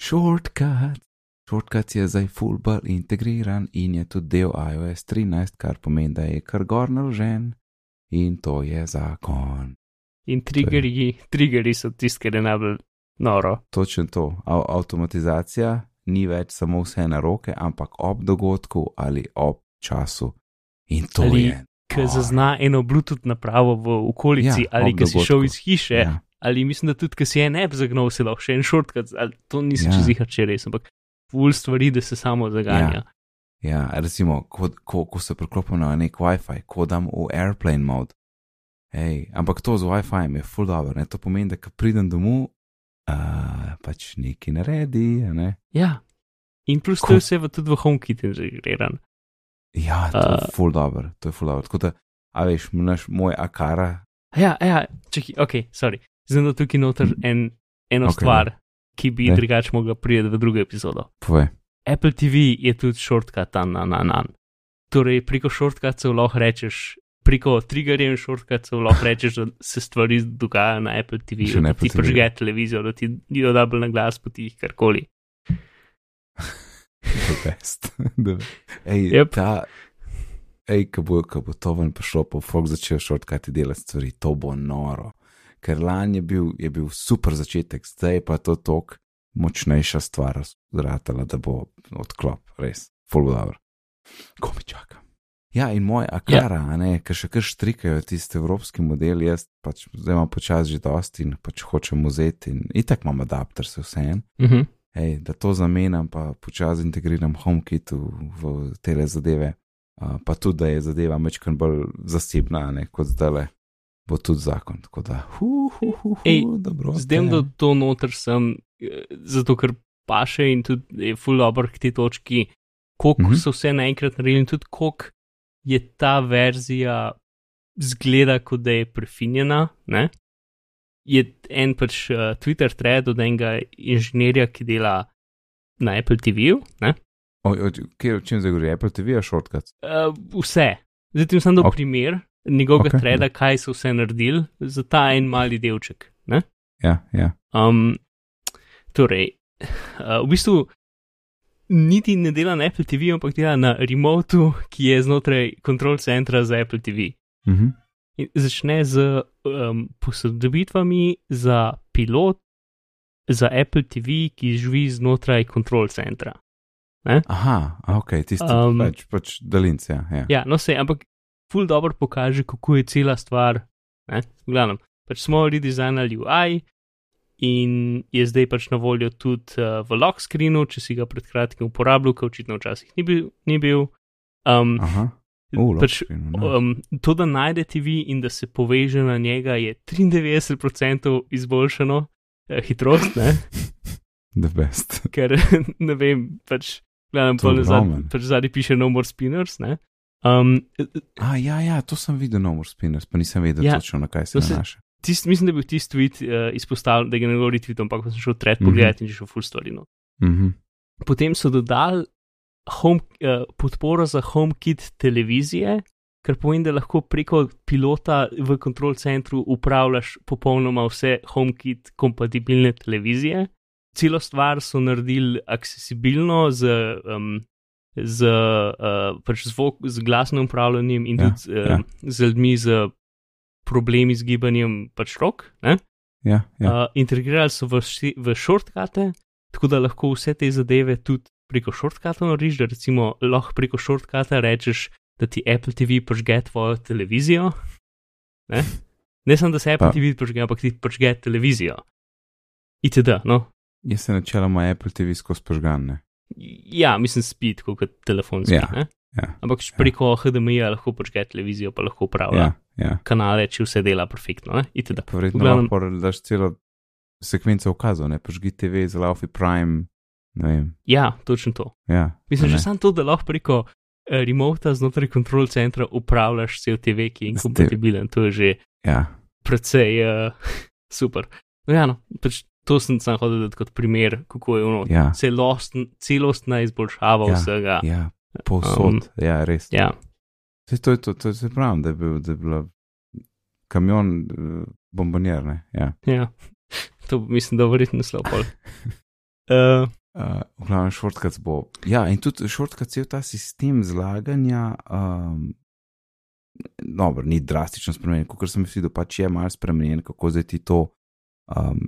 A: Shortcut. Shortcut je zdaj full bolj integriran in je tudi del iOS 13, kar pomeni, da je kar gor naložen in to je zakon.
B: In triggerji, triggerji so tisti, ki je najbolj noro.
A: Točno to. A avtomatizacija ni več samo vse na roke, ampak ob dogodku ali ob času. In to
B: Ali
A: je.
B: Ker zazna eno Bluetooth napravo v okolici,
A: Ja,
B: ali ki si šel iz hiše,
A: Ja.
B: ali mislim, da tudi, ker si en app zagnal, si lahko še en shortcut, ali to nisem
A: Ja.
B: čez jih če res, ampak ful stvari, da se samo zaganja.
A: Ja, recimo, ko, ko, ko se preklopim na nek WiFi, ko dam v airplane mod. Ej, ampak to z WiFi je full dobro, ne? to pomeni, da ko pridem domov, uh, pač neki naredi. a Ne?
B: Ja. In plus
A: Ko-
B: to je vse v- tudi v HomeKit integriran.
A: Ja, to je
B: Uh.
A: full dobro, to je full dobro. Tako da, a veš, naš moj akara,
B: Ja, ja, čakaj, ok, sorry. Zdaj da tukaj noter en, eno
A: Ok,
B: okay, stvar, ki bi
A: Ne.
B: drugače mogla priti v drugo epizodo.
A: povej.
B: Apple TV je tudi shortcut na na na na. Torej, preko shortcutov lahko rečeš, preko triggerjev shortcutov lahko rečeš, da se stvari dogajajo na Apple TV,
A: Še na
B: da
A: Apple
B: ti
A: TV.
B: prižge televizijo, da ti jo da bolj na glas, poti karkoli.
A: The best. The- Ej,
B: Yep.
A: ta, ej, ko bo, ko bo to ven prišlo, pa folk začel šortkati delati stvari, to bo noro. Ker lani je bil, je bil super začetek, zdaj pa je to tok močnejša stvar, zratala, da bo odklop, res, full dobro. Ko mi čaka. Ja, in moj akara, ja. ne, ker še kar štrikajo tisti evropski model, jaz pač zdaj imam počasi že dosti in pač hočem vzeti in itak imam adapter, se vse en.
B: Uh -huh.
A: Ej, da to zamenjam, pa počasi integriram HomeKit v, v te zadeve, uh, pa tudi, da je zadeva mečkan bolj zasebna, ne kot zdaj le, bo tudi zakon. Tako da, hu, hu, hu, hu,
B: Ej,
A: dobro.
B: Z tem, da to noter sem, eh, zato ker paše in tudi je full dobro k tej točki, koliko
A: Mhm.
B: mm -hmm. so vse naenkrat naredili in tudi koliko je ta verzija zgleda, kot da je prefinjena. Ne? Je en pač uh, Twitter thread od enega inženirja, ki dela na Apple TV-ju.
A: kje, o čem zdaj govori? Apple TV je shortcut.
B: Uh, vse. Zdaj ti sem dal
A: Ok.
B: okay. primer njegovega
A: Ok,
B: okay, threada, kaj so vse naredili za ta en mali delček.
A: Ja, ja.
B: Um, torej, uh, v bistvu niti ne dela na Apple TV, ampak dela na remotu, ki je znotraj kontrol centra za Apple TV.
A: Mhm.
B: In začne z um, posodobitvami za pilot za Apple TV, ki živi znotraj kontrol centra.
A: Aha, a, ok, tisti
B: Um,
A: pač, pač daljinci. Ja, ja.
B: Ja, no se, ampak ful dobro pokaže, kako je cela stvar. Ne? V glavnem, pač smo redesignali UI in je zdaj pač na voljo tudi uh, v lock screenu, če si ga pred kratkim uporabljal, ker očitno včasih ni bil. Ni bil. Um,
A: Aha, uh,
B: pač, um, to, da najde TV in da se poveže na njega, je 93% izboljšano uh, hitrost, ne?
A: The best.
B: ker ne vem, pač, gledam, pol
A: ogromen.
B: pač zadnji piše No More Spinners, ne? Um,
A: A, ja, ja, to sem videl, no, more spinners, pa nisem vedel
B: Ja,
A: točno na kaj se
B: to se-
A: nanaša.
B: Tist, mislim, da je bil tisti tweet uh, izpostavljen, da ga ne govori tweet, ampak sem šel tret pogledati in že šel full story. No.
A: Mhm.
B: Potem so dodali home, uh, podporo za HomeKit televizije, kar pomeni, da lahko preko pilota v kontrol centru upravljaš popolnoma vse HomeKit kompatibilne televizije. Celo stvar so naredili accessibilno z, um, z, uh, pač zvok, z glasnim upravljanjem in
A: Ja,
B: tudi uh,
A: ja.
B: z ljudmi z problemi z gibanjem pač rok. Ne?
A: Ja, ja.
B: Uh, integrirali so v, v shortcute, tako da lahko vse te zadeve tudi preko shortcuta narediš, da recimo lahko preko shortcuta rečeš, da ti Apple TV požge tvojo televizijo. Ne, ne samo, da se Apple
A: Pa-
B: TV požge, ampak ti požge televizijo. ITD, no.
A: Jaz se načeloma Apple TV skozi požgan. Ne?
B: Ja, mislim, spi tako kot telefon spi.
A: Ja,
B: ne.
A: ja,
B: Ampak ja. preko HDMI -ja lahko požge televizijo, pa lahko upravlja.
A: Ja, Ja.
B: kanale, če vse dela perfektno.
A: Verjetno
B: V glavnem-
A: lahko daš celo sekvenco ukazov, ne požgi TV za Laufi Prime.
B: Ja, točno to.
A: Ja,
B: Mislim, že samo to, da lahko preko eh, remota znotraj kontrol centra upravljaš cel TV, ki je inkompatibilen. To je že
A: Ja,
B: precej uh, super. No, ja, no, pač to sem sam hodil dati kot primer, kako je ono.
A: ja,
B: Celostn, celostna izboljšava
A: Ja,
B: vsega.
A: ja, povsod.
B: Um,
A: ja, res.
B: Ja,
A: Saj to je to, to se pravim, da je bil, da je bila kamion uh, bombonier, ne. Ja.
B: ja. to mislim, da je verjetno slabo. Uh,
A: Uh, v glavnem, šortkac bo. Ja, in tudi šortkac je ta sistem zlaganja. Um, Dobro, ni drastično spremenjen, kot sem videl, pač je malo spremenjen, kako zdaj ti to, um,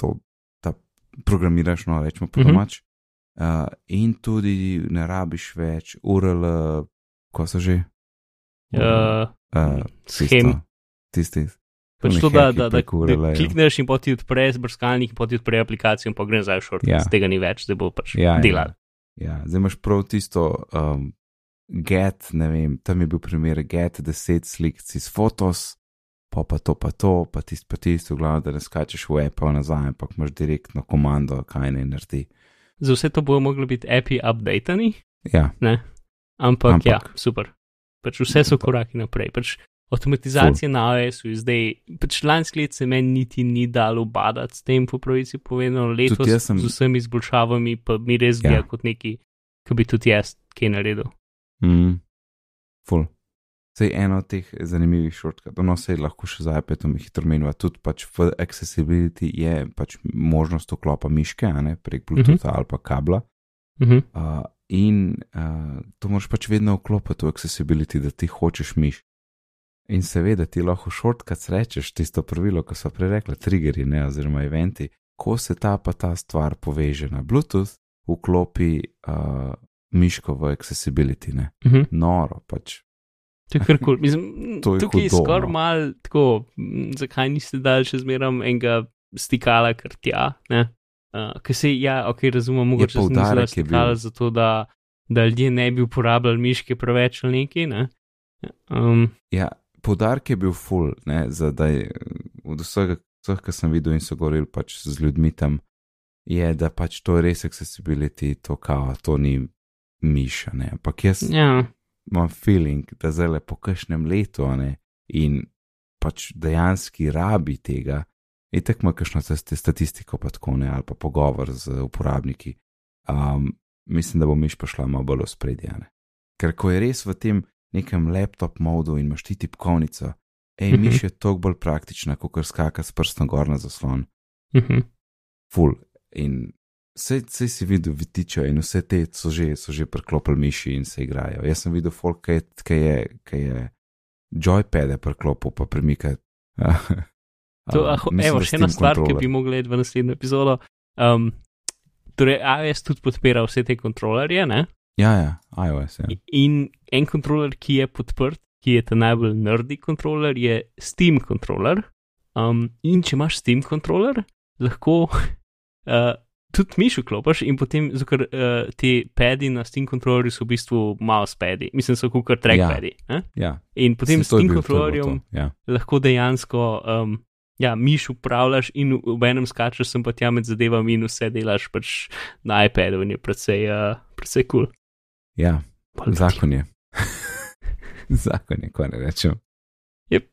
A: to ta programiraš, no, rečemo po
B: Mhm.
A: domač. Uh, in tudi ne rabiš več URL, ko so že.
B: Uh,
A: uh,
B: Shem.
A: Tisti.
B: pač to, da, da, da, da klikneš in poti odpre brskalnik, in poti odpre aplikacijo, in pa gre nazaj v šort.
A: Ja.
B: Ja. Tega ni več, zdaj bo pač
A: Ja, ja.
B: delal.
A: Ja, zdaj imaš prav tisto um, get, ne vem, tam je bil primer get 10 slik iz fotos, pa pa to, pa to, pa tisto, pa tisto, v glavnem, da ne skačeš v app, nazaj, ampak imaš direktno komando, kaj ne naredi.
B: Za vse to bojo mogli biti api updatani,
A: Ja,
B: ne? Ampak,
A: Ampak-
B: ja, super. Pač vse so koraki naprej. Pač avtomatizacija na iOS-u je zdaj, pač lansko leto se meni niti ni dalo badati s tem, po pravici povedano, letos
A: sem-
B: z vsemi izboljšavami, pa mi res
A: Ja.
B: gre kot neki, ki bi tudi jaz kaj naredil.
A: mm, full. Sej eno od teh zanimivih šortkatov, no sej lahko še za iPadom hitro menjava, tudi pač v accessibility je pač možnost vklopa miške, ne prek Bluetootha ali pa kabla.
B: Mhm.
A: Uh, in uh, to moraš pač vedno vklopiti v accessibility, da ti hočeš miš. In seveda ti lahko šortkat rečeš tisto pravilo, ko so prej rekli, triggeri, ne, oziroma eventi, ko se ta pa ta stvar poveže na Bluetooth, vklopi uh, miško v accessibility, ne.
B: Mhm.
A: Noro pač.
B: To je kar kul. Mislim,
A: To je
B: tukaj je skoraj
A: no.
B: mal tako, zakaj niste dali še zmeram enega stikala kar tja, ne? Uh, Ker se, ja, ok, razumem, mogoče sem
A: poudarek
B: mislil
A: je bil.
B: stikala zato, da, da ljudje ne bi uporabljali miške preveč ali neki, ne? Um,
A: Ja, poudarek je bil full, ne, za da je od vsega, vseh, kar sem videl in so govorili pač z ljudmi tam, je, da pač to je res accessibility, to kao, to ni miša, ne. Ampak jaz
B: ja,
A: imam feeling, da zdaj le po kakšnem letu, ne, in pač dejanski rabi tega, in tako ima kakšno st- statistiko, pa tako ne, ali pa pogovor z uporabniki. Um, mislim, da bo miš prišla malo bolj v spredje. Ker ko je res v tem nekem laptop modu in imaš ti tipkovnico, ej,
B: Mhm.
A: miš je toliko bolj praktična, kot kar skaka s prstom gor na zaslon,
B: mhm.
A: full. In vse, vse si videl, vitiča in vse te so že, so že preklopili miši in se igrajo. Jaz sem videl folk, ki je, ki je, ki je joypade preklopil, pa premika.
B: To, ah, evo, še ena stvar, ki bi mogla iti v naslednjo epizodo. Um, torej, iOS tudi podpira vse te kontrolerje, ne?
A: Ja, ja, iOS. Ja.
B: In en kontroler, ki je podprt, ki je ta najbolj nerdy kontroler, je Steam kontroler. Um, in če imaš Steam kontroler, lahko uh, tudi miš vklopiš in potem, ker uh, ti padi na Steam kontrolerju so v bistvu mouse padi, mislim, so kot trackpadi. Ja.
A: ja.
B: In potem s Steam kontrolerjem
A: Ja.
B: lahko dejansko um, ja, miš upravljaš in v enem skačeš sem pa tja med zadevami in vse delaš pač na iPadu in je precej, uh, precej kul. Cool.
A: ja, zakon je. zakon je, ko ne rečem.
B: Yep.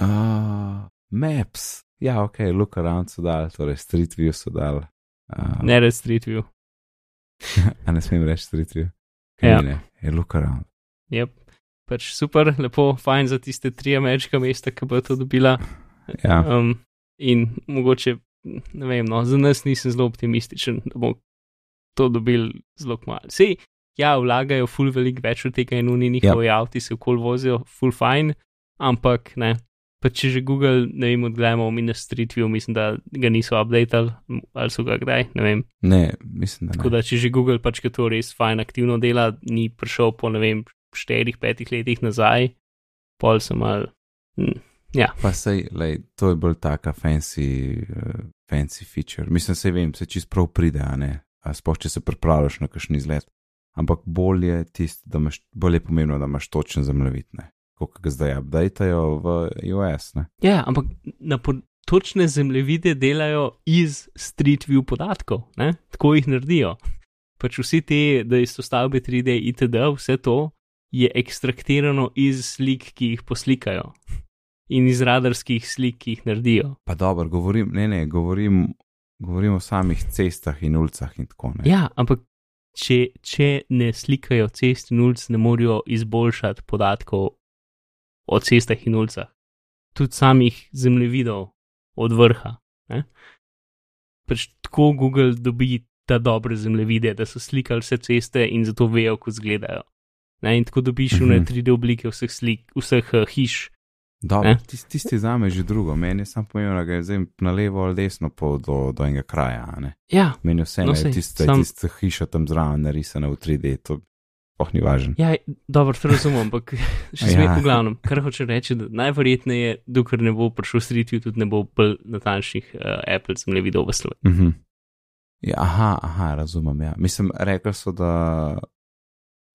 A: Uh, maps, ja, ok, look around so dal, torej street view so dal. Uh,
B: Ne res Street View.
A: a ne smem reči street view.
B: Ja.
A: Ne, je look around.
B: Yep. Pač super, lepo, fajn za tiste tri ameriška mesta, ki bo to dobila.
A: Ja.
B: Um, in mogoče, ne vem, no, za nas nisem zelo optimističen, da bomo to dobili zelo malo. Sej, ja, vlagajo ful veliko več od tega in oni njihovi yep. avti se okol vozijo, ful fajn, ampak ne. Pa če že Google, ne vem, odgledamo mi na Street View, mislim, da ga niso updated ali so ga kdaj, ne vem.
A: Ne, mislim, da
B: Tako
A: ne.
B: da, če že Google pač, ki to res fajn aktivno dela, ni prišel po, ne vem, štirih, petih letih nazaj, pol sem mal. Hm, ja,
A: Pa sej, lej, to je bolj taka fancy, uh, fancy feature. Mislim, se vem, se čist prav pride, a ne. A sploh, če se pripravljaš na kakšen izlet. Ampak bolje, tist, da imaš, bolje je pomembno, da imaš točen zemljevid, ne. kot ga zdaj updateajo v US. Ne?
B: Ja, ampak na po, točne zemljevide delajo iz Street View podatkov, ne? tako jih naredijo. Pač vsi te, da izpostavljajo 3D, itd., vse to je ekstraktirano iz slik, ki jih poslikajo in iz radarskih slik, ki jih naredijo.
A: Pa dobro, govorim, ne, ne, govorim, govorim o samih cestah in ulicah in tako naprej.
B: Ja, ampak če, če ne slikajo cest in ulic, ne morejo izboljšati podatkov o cestah in ulicah, tudi samih zemljevidov od vrha. Ne? Pač tako Google dobi ta dobre zemljevide, da so slikali vse ceste in zato vejo, kako izgledajo. Ne? In tako dobiš v
A: Mhm.
B: 3D oblike vseh, slik, vseh uh, hiš.
A: Dobro,
B: Ne?
A: tisti, tisti za me je že drugo, meni je samo pomembno, da je zdaj na levo ali desno pol do, do enega kraja. Ne?
B: Ja,
A: Meni je vse
B: No,
A: no,
B: sej,
A: tiste,
B: sam-
A: tiste hiša tam zraven narisane v 3D, to oh ni važno.
B: ja dobro, to razumem, ampak še
A: Ja.
B: smet v glavnem. Kar hoče reči, da najverjetneje, dokler ne bo prišel Street View, tudi ne bo bolj natančnih uh, Apple zemljevidov v Sloveniji.
A: Uh -huh. ja, aha, aha, razumem. Ja. Mislim, rekli so, da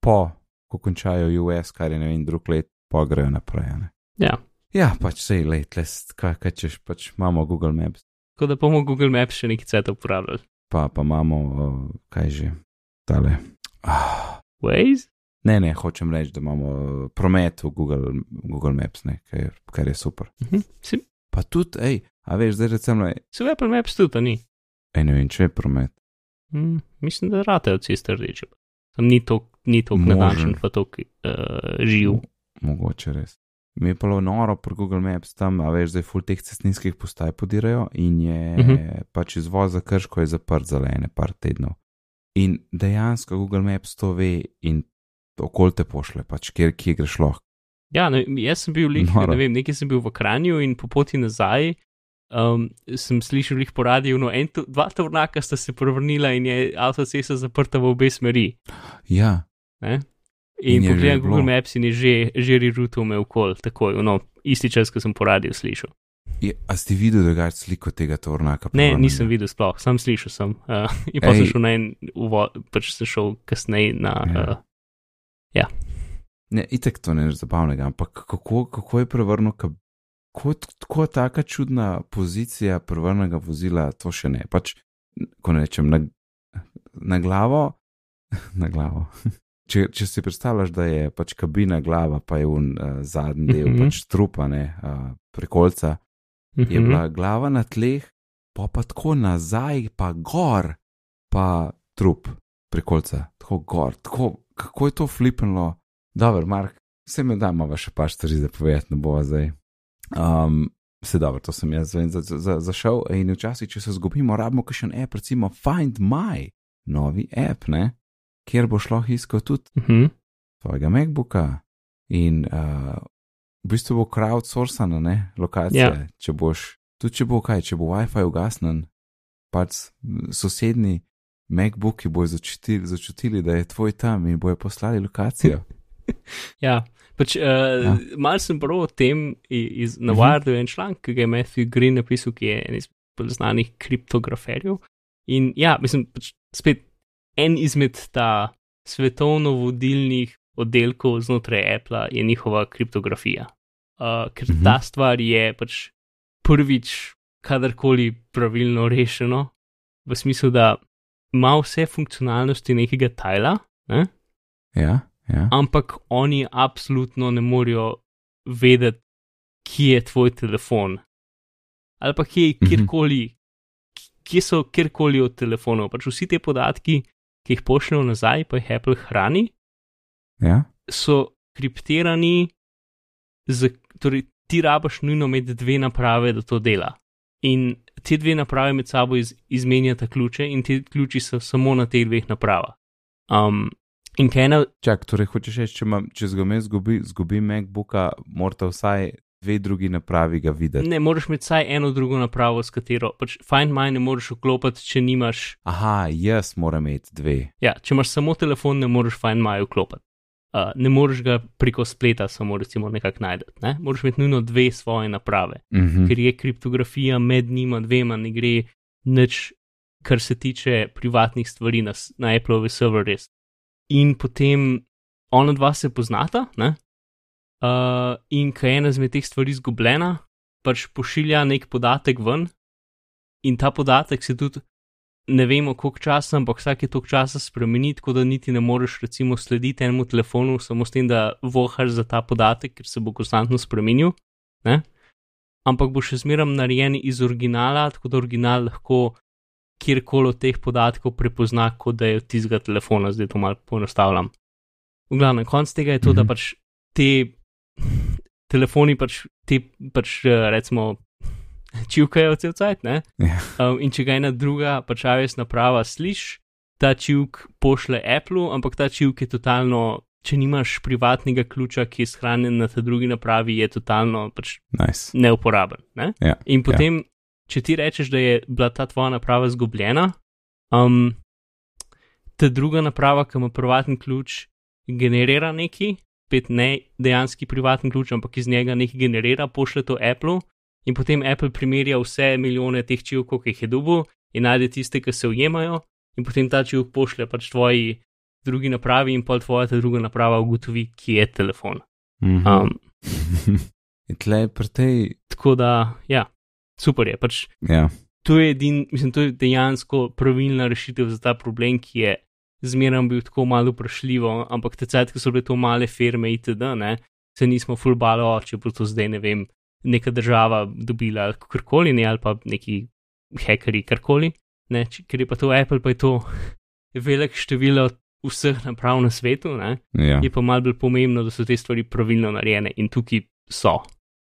A: po, ko končajo US, kar je ne vem, drug let, pa grejo naprej. Ne?
B: Ja.
A: Ja, pač sej let, les, kaj, kaj češ, pač imamo Google Maps,
B: Tako da bomo Google Maps še nekaj cvetov uporabljali.
A: pa, pa imamo, uh, kaj že, tale. Ah.
B: Waze?
A: Ne, ne, hočem reči, da imamo promet v Google, Google Maps, ne, kar, kar je super.
B: Mhm. Si,
A: Pa tudi, hej, a veš, zdaj recimo,
B: si v Apple Maps tudi, ni?
A: ej, ne vem, če je promet.
B: Mm, mislim, da ratejo ceste rdeče. Tam ni to, ni to natančen, pa to uh, živ.
A: Mogoče res. Mi je bilo noro pri Google Maps tam, a veš, zdaj full teh cestninskih postaj podirajo in je uh
B: Mhm.
A: -huh. pač izvoz za krško je zaprt za le ene par tednov. In dejansko Google Maps to ve in okol te pošle, pač kjer, kje greš lahko.
B: Ja, ne, jaz sem bil, lih, ne vem, nekaj sem bil v Kranju in po poti nazaj um, sem slišal jih po radiju, no, en, dva tovornaka sta se prevrnila in je avtocesta zaprta v obe smeri.
A: Ja,
B: Ne?
A: In
B: In, pogledam
A: bilo.
B: Google Maps in je že, že reroutil me okol, takoj, no, isti čas, ko sem po radiju slišal.
A: je, a si videl drugač sliko tega tornaka?
B: Ne,
A: prevrnjenega?
B: nisem videl sploh, sam slišal sem. Uh, in pa sem šel na en uvod, pač sem šel kasneje na.
A: Ja.
B: Uh,
A: Ne, itek to ne je zabavnega, ampak kako, kako je prevrnil, kako tako taka čudna pozicija prevrnega vozila, to še ne. Pač, ko ne rečem, na, na glavo, na glavo. Če, če si predstavljaš, da je pač kabina glava, pa je un uh, zadnji del, mm. -hmm. pač trupa, ne, uh, prekolca, je
B: mhm.
A: bila glava na tleh, pa pa tako nazaj, pa gor, pa trup prekolca, tako gor, tako, kako je to flipnilo. Dobro, Mark, vse me da, ima še par stvari za povedati, ne bo zdaj. Um, Vse dobro, to sem jaz vem, za, za, zašel in včasih, če se zgubimo, rabimo še en app, recimo Find My, novi app, ne, kjer boš lahko iskal tudi
B: Mhm.
A: tvojega MacBooka in uh, v bistvu bo crowdsourcana, ne, lokacija.
B: Ja.
A: Če boš, tudi če bo kaj, če bo WiFi ugasnen, pač sosednji MacBooki bojo začutili, začutili, da je tvoj tam in bojo poslali lokacijo.
B: Ja, pač, uh, ja. Mal sem bral o tem iz
A: Mhm.
B: Navardu uh -huh. en članek, ki ga je Matthew Green napisal, ki je en izmed bolj znanih kriptograferjev. In ja, mislim, pač spet en izmed ta svetovno vodilnih oddelkov znotraj Apple je njihova kriptografija. Uh, ker
A: Mhm.
B: ta stvar je pač prvič kadarkoli pravilno rešeno, v smislu, da ima vse funkcionalnosti nekega tajla. Ne?
A: Ja, ja.
B: ampak oni absolutno ne morejo vedeti, kje je tvoj telefon. Ali pa kje,
A: Mhm.
B: kjerkoli, kje so kjerkoli od telefonov. Pač vsi te podatki, ki jih pošljejo nazaj, pa jih Apple hrani,
A: ja.
B: so kriptirani, z, torej ti rabaš nujno imeti dve naprave, da to dela. In te dve naprave med sabo iz, izmenjata ključe, in ti ključi so samo na teh dveh napravah. Um, in kaj ena
A: Čak, torej hočeš reči, če, imam- če zgome zgubi, zgubi MacBooka, morate vsaj dve drugi napravi ga videti.
B: Ne, moraš imeti vsaj eno drugo napravo, s katero pač Find My ne moreš vklopiti, če nimaš.
A: Aha, jaz moram imeti dve.
B: Ja, če imaš samo telefon, ne moreš Find My vklopiti. Uh, ne moreš ga preko spleta samo recimo nekako najti. Ne? Moraš imeti nujno dve svoje naprave,
A: Mhm.
B: ker je kriptografija med njima dvema, ne gre nič, kar se tiče privatnih stvari na, na Apple'ovi server res. In potem ona dva se poznata, ne? Uh, in ko je ena izmed teh stvari izgubljena, pač pošilja nek podatek ven, in ta podatek se tudi ne vemo, koliko časa, ampak vsake toliko časa spremeni, tako da niti ne moreš recimo slediti enemu telefonu, samo s tem, da vohaš za ta podatek, ker se bo konstantno spremenil. Ne? Ampak bo še zmeraj narejen iz originala, tako da original lahko kjerkoli od teh podatkov prepozna, kot da je od tistega telefona, zdaj to malo poenostavljam. V glavnem, konc tega je to, mm -hmm. da
A: Mhm.
B: pač te telefoni, pač te, pač eh, recimo, čivkajo cel cajt, ne?
A: Ja.
B: Um, in če ga ena druga pač iOS naprava sliši, ta čivk pošle Apple, ampak ta čivk je totalno, če nimaš privatnega ključa, ki je shranjen na tej drugi napravi, je totalno pač
A: Nice.
B: neuporaben. Ne?
A: Ja,
B: In potem, ja. če ti rečeš, da je bila ta tvoja naprava izgubljena, um, ta druga naprava, ki ima privatni ključ, generira neki, spet ne dejanski privatni ključ, ampak iz njega nekaj generira, pošle to Apple. In potem Apple primerja vse milijone teh čivkov, ki jih je dobil, in najde tiste, ki se ujemajo, in potem ta čivk pošle pač tvoji drugi napravi, in pol tvoja ta druga naprava ugotovi, kje je telefon.
A: Mhm.
B: Um,
A: tle pri tej,
B: tako da, ja, super je. Pač
A: ja,
B: to je, edin, mislim, to je dejansko pravilna rešitev za ta problem, ki je zmeraj bil tako malo vprašljivo, ampak te cajt, ki so bile to male firme itd., ne, se nismo fulbalo, če bo to zdaj ne vem, neka država dobila ali karkoli, ne, ali pa neki hekeri karkoli, ne, ker je pa to Apple, pa je to velik število vseh naprav na svetu, ne,
A: ja.
B: je pa mal bolj pomembno, da so te stvari pravilno narejene in tukaj so.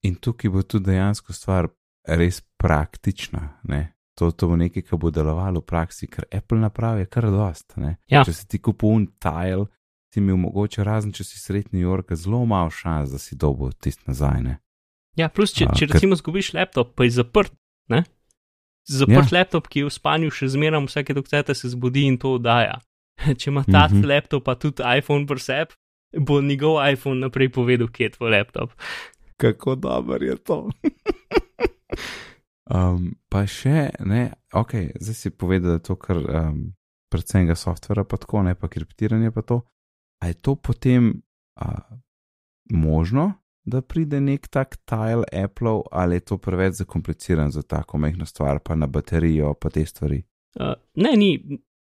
A: In tukaj bo tudi dejansko stvar res praktična. Ne? To, to bo nekaj, kar bo delovalo v praksi, ker Apple naprave kar dost. Ne?
B: Ja.
A: Če si ti kupil un tile, ti mi omogoča, razen če si sred New Yorka, zelo malo šans, da si dobo tist nazaj. Ne?
B: Ja, plus, če,
A: A,
B: če
A: ker-
B: recimo zgubiš laptop, pa je zaprt, ne? Zaprt ja. laptop, ki je v spanju še zmeraj, vsake dokcete se zbudi in to oddaja. Če ima ta mm. -hmm. laptop, pa tudi iPhone pri sebi, bo njegov iPhone naprej povedal, kje je tvoj laptop.
A: Kako dober je to. um, pa še, ne, ok, zdaj si povedal, da je to kar um, predvsem ga softvera, pa tako, ne pa kriptiranje, pa to. A je to potem a, možno, da pride nek tak tile Apple, ali je to preveč zakompliciran za tako majhno stvar, pa na baterijo, pa te stvari?
B: Uh, ne, ni,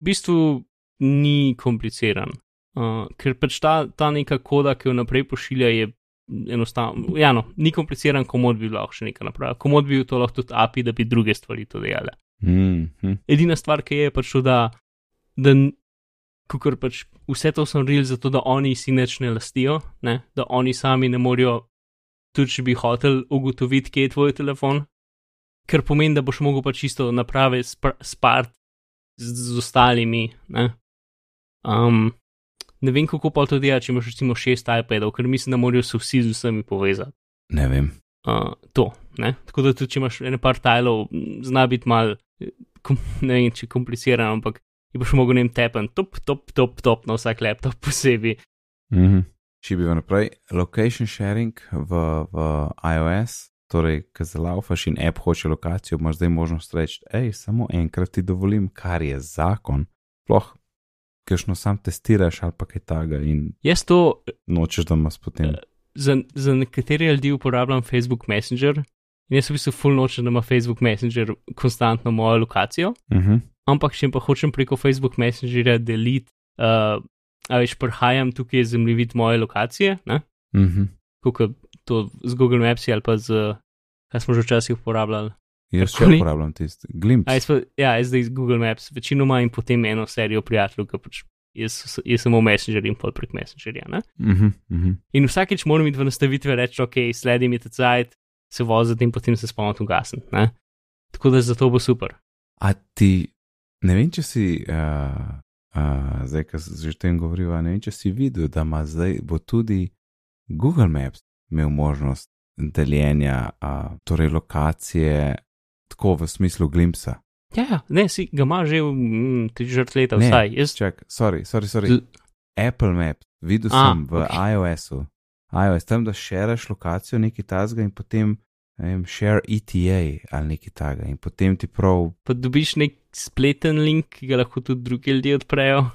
B: v bistvu ni kompliciran. Uh, ker pač ta, ta neka koda, ki jo naprej pošilja, je enostavno. Ja, no, ni kompliciran, komod bi lahko še nekaj napravil. Komod bi to lahko tudi API, da bi druge stvari to delale.
A: Mm -hmm.
B: Edina stvar, ki je pač to, da, da kukor pač vse to so naredili zato, da oni si neč ne lastijo, ne? da oni sami ne morejo, tudi če bi hotel ugotoviti, kje je tvoj telefon, ker pomeni, da boš mogel pač čisto naprave spart z, z ostalimi. Ne? Um, ne vem, kako pa to dela, če imaš recimo šest iPadov, ker mislim, da morajo se vsi z vsemi povezati.
A: Ne vem.
B: Uh, to, ne? Tako da tudi, če imaš ene par tajlov, zna biti mal, ne vem, če kompliciran, ampak je boš mogel nem tepen, top, top, top, top na vsak laptop posebej.
A: Mm -hmm. Če bi naprej, location sharing v, v iOS, torej, ki zalaufaš in app hoče lokacijo, imaš zdaj možnost reči, hej, samo enkrat ti dovolim, kar je zakon. Sploh, kajšno sam testiraš ali pa kaj taga in
B: Jaz to
A: nočeš, da imaš potem.
B: za, za nekatere ljudi uporabljam Facebook Messenger in jaz v bistvu full nočem, da ima Facebook Messenger konstantno mojo lokacijo.
A: Uh -huh.
B: ampak če pa hočem preko Facebook Messengerja deliti, uh, a veš, prihajam tukaj je zemljevid moje lokacije, ne?
A: Uh -huh.
B: kot to z Google Maps ali pa z, kaj smo že včasih uporabljali.
A: Jaz še
B: Karkoli.
A: uporabljam tisti glimpse.
B: Ja, jaz zdaj z Google Maps, večinoma in potem eno serijo prijateljev, ki pač jaz, v Messengerju in pol prek Messengerja. Ne?
A: Uh -huh. Uh -huh.
B: In vsakeč moram iti v nastavitve reči, ok, sledim je ta cajt, se voziti in potem se spomnim ugasn. Tako da zato bo super.
A: A ti, ne vem, če si, uh, uh, zdaj, ko že o tem govoriva, ne vem, če si videl, da ima zdaj, bo tudi Google Maps imel možnost deljenja, uh, torej lokacije, tako v smislu glimpsa.
B: Ja, ja, ne, si ga ima že mm, tri četrt leta,
A: Ne,
B: vsaj. Jaz,
A: Čak, sorry, sorry, sorry.
B: Z-
A: Apple Maps, videl
B: A,
A: sem v
B: ok.
A: iOS-u, iOS, tam da šeraš lokacijo neki tazga in potem, vem, share ETA ali neki taga in potem ti prav
B: pa dobiš nek spleten link, ki ga lahko tudi drugi ljudje odprejo.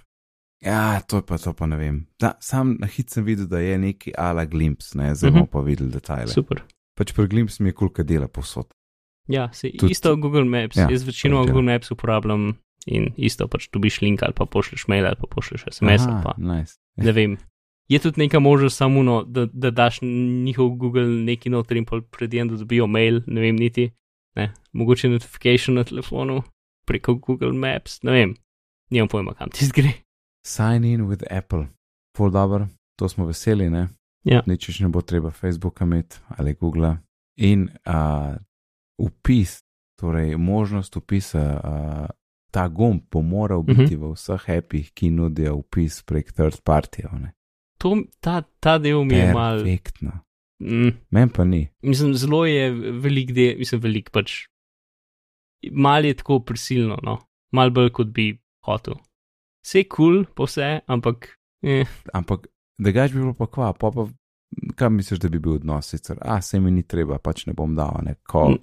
A: Ja, to pa, to pa ne vem. Da, sam na hit sem videl, da je neki ala Glimps, ne, zdaj
B: Mhm.
A: bomo pa videli detajle.
B: Super.
A: Pač pri Glimps mi je kulka dela posod.
B: Ja,
A: Tudi-
B: isto Google Maps.
A: ja,
B: Ja, Jaz večino
A: tudi, ja.
B: Google Maps uporabljam in isto pač dobiš link ali pa pošleš mail ali pa pošleš SMS ali pa
A: nice.
B: ne vem. Je tudi neka možnost samo, no, da, da daš njihov Google neki noter in pol predjem, da dobijo mail, ne vem niti. Ne. Mogoče notification na telefonu preko Google Maps, ne vem. Nimam pojma, kam ti gre.
A: Sign in with Apple. Full dobro, to smo veseli, ne?
B: Ja.
A: Nič več ne bo treba Facebooka imeti ali Google. In uh, upis, torej možnost upisa, uh, ta gumb bo moral
B: Mhm.
A: biti v vseh appih, ki nudijo upis prek third partyjev. ne.
B: To, ta, ta del mi je mal.
A: Perfektno.
B: Mm,
A: Men pa ni.
B: mislim, zelo je velik del, mislim, velik pač. Mal je tako prisilno, no, mal bolj kot bi hotel. Vse kul, cool, pa vse, ampak. Eh,
A: Ampak drugač bi bilo pa kva, pa pa kam misliš, da bi bil odnos sicer? A, se mi ni treba, pač ne bom dal, ne, ko
B: Mm.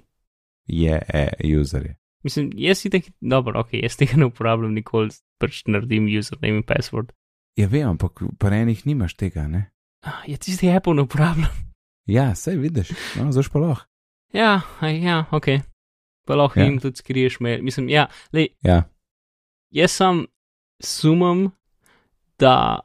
A: Je e-userje.
B: mislim, jaz si tako, dobro, ok, jaz tega ne uporabljam nikoli, pač naredim username in password.
A: Ja, vem, ampak pri enih nimaš tega, ne?
B: Ah, ja, tisti Apple ne uporabljam.
A: Ja, sej vidiš, no, zaš pa lahko.
B: Ja, ja, ok. Pa lahko
A: Ja.
B: jim tudi skriješ mail. Mislim, ja, lej,
A: Ja,
B: jaz sam sumam, da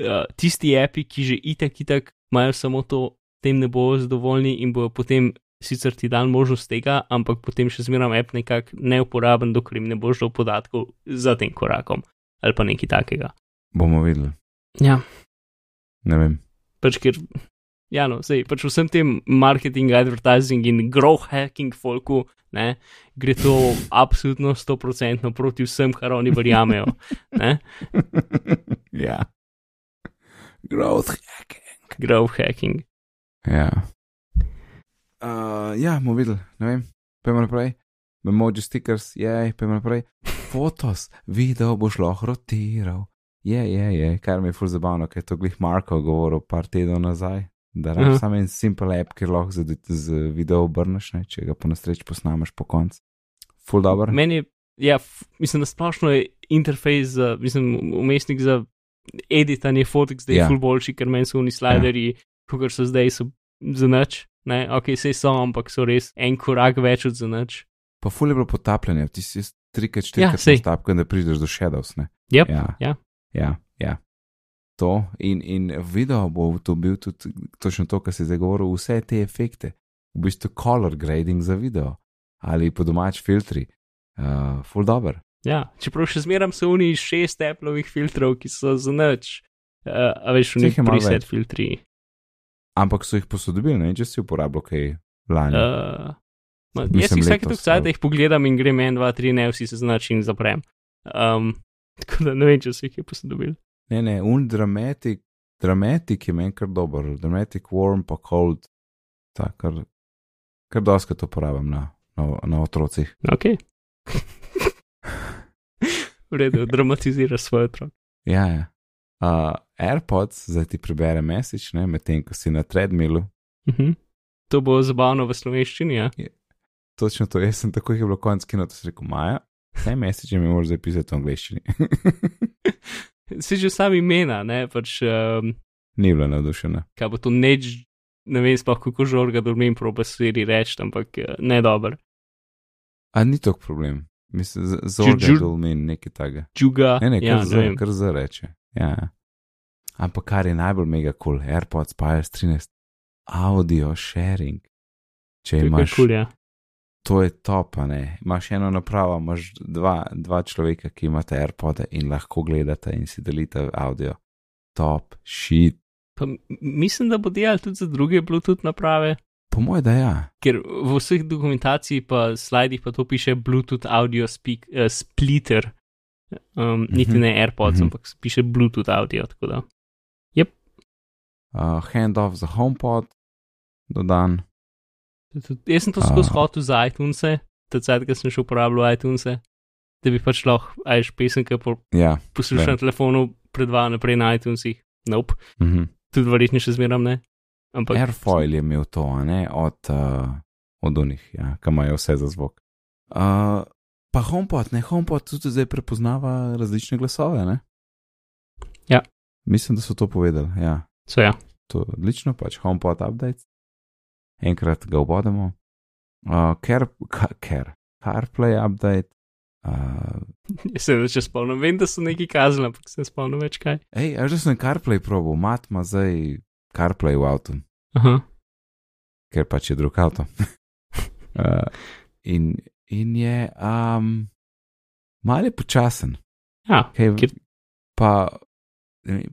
B: uh, tisti api, ki že itak, itak imajo samo to, tem ne bojo zadovoljni in bojo potem sicer ti dan možnost tega, ampak potem še zmeraj app nekako neuporaben, dokler jim ne boš dal podatkov za tem korakom ali pa nekaj takega.
A: bomo videli.
B: Ja,
A: Ne vem.
B: pač ker. Ja, no, sej, pač vsem tem marketing, advertising in growth hacking folku, ne, gre to absolutno 100% proti vsem, kar oni verjamejo.
A: Ja. Growth hacking.
B: Growth hacking.
A: Ja. Uh, ja, bomo videli, ne vem. Pojmo naprej. Emoji stickers, je, pojmo naprej. Fotos, video boš lahko rotiral. Je, je, je, kar mi je ful zabavno, ker je to glih Marko govoril par tednov nazaj. Da
B: Aha.
A: rabiš samo en simple app, ki lahko z, z video obrneš, ne, če ga po nesreči posnameš po koncu. Ful dobro.
B: Meni je, ja, f- mislim, da splošno je interfejs, za, mislim, umestnik za editanje fotek zdaj
A: Ja.
B: ja. full boljši, ker meni so oni sliderji, ja. kot so zdaj, so za nič. Ne, ok, vse so, ampak so res en korak več od nič.
A: Pa ful je bilo potapljanje, ti si trikrat,
B: Ja,
A: štirikrat ja, stapka, da prideš do shadows, ne.
B: Yep,
A: Ja.
B: ja.
A: Ja, ja. To in, in video bo to bil tudi točno to, kar si zdaj govoril, vse te efekte, v bistvu color grading za video ali po domač filtri, uh, full dobr.
B: Ja, čeprav še zmeram so oni šest Appleovih filtrov, ki so za nič. Uh, a veš, v njih
A: je malo
B: preset
A: več.
B: filtri.
A: Ampak so jih posodobili, ne, če si uporabljal kaj lani. Uh,
B: ma, jaz
A: Mislim,
B: si vsake
A: letos,
B: toliko cajt,
A: ali-
B: da jih pogledam in grem en, dva, tri, ne vsi se znači in zaprem. Um, tako da ne vem, če so jih je posodobil.
A: ne, ne, un dramatik, dramatik je meni kar dober, dramatic warm pa cold, ta, kar, kar doskrat uporabljam na, na, na otrocih.
B: Ok. v redu, dramatiziraš svoj otrok.
A: Ja, ja. Uh, AirPods zdaj ti prebere message, ne, medtem ko si na treadmillu.
B: Uh -huh. To bo zabavno v slovenščini, ja.
A: Točno to, jaz sem tako, je bilo konc kino, to si rekel, Maja, vse message mi moraš zapisati v angleščini.
B: Si že sami imena, ne, pač, um,
A: Ni bila navdušena.
B: kaj bo to neč, ne vem sploh kako žorga dormim, proba seri reči, ampak eh, ne dober.
A: A ni to problem. Mislim, zorga
B: ju-
A: dol meni nekaj takega.
B: Džuga,
A: Ne, ne, kar,
B: ja,
A: ja,
B: ne
A: kar z reče. Ja. Ampak kar je najbolj mega cool, AirPods pa je 13, audio sharing. Če
B: To
A: imaš,
B: kul, ja.
A: to je top, ne. Imaš eno napravo, imaš dva, dva človeka, ki imate AirPode in lahko gledate in si delite audio. Top, shit.
B: Pa mislim, da bo delal tudi za druge Bluetooth naprave,
A: Po mojem, da ja.
B: ker v vseh dokumentaciji pa slajdih pa to piše Bluetooth audio speak, uh, splitter. Um, niti
A: Mhm,
B: ne AirPods,
A: mhm.
B: ampak piše Bluetooth audio, da.
A: Uh, handoff za HomePod, dodan.
B: Tudi- Jaz sem to skozi
A: A.
B: hotel za iTunes, takrat, ko sem še uporabljal iTunes, da bi pač lahko, ajš pesemke po-
A: Ja.
B: poslušal
A: Vem.
B: na telefonu, predvajal naprej na iTunesih. Nope,
A: Mhm.
B: tudi verjetno še zmeram ne. Ampak
A: Airfoil je imel to, ne od, uh, od unih, ja, ki imajo vse za zvok. Uh, pa HomePod, ne HomePod tudi zdaj prepoznava različne glasove, ne?
B: Ja.
A: Mislim, da so to povedali. Ja.
B: So ja.
A: To je odlično, pač HomePod update. Enkrat ga obodemo. Uh, ker, ka, ker, CarPlay update. Uh,
B: Jaz se več spomnim, vem, da so neki kazali, ampak se ne spomnim več kaj.
A: Ej, a že sem CarPlay probil, mat ima zdaj CarPlay v avtu,
B: Aha.
A: ker pač je drug avto. uh, in, in je um, malo počasen,
B: Ja,
A: kaj,
B: Kjer-
A: pa,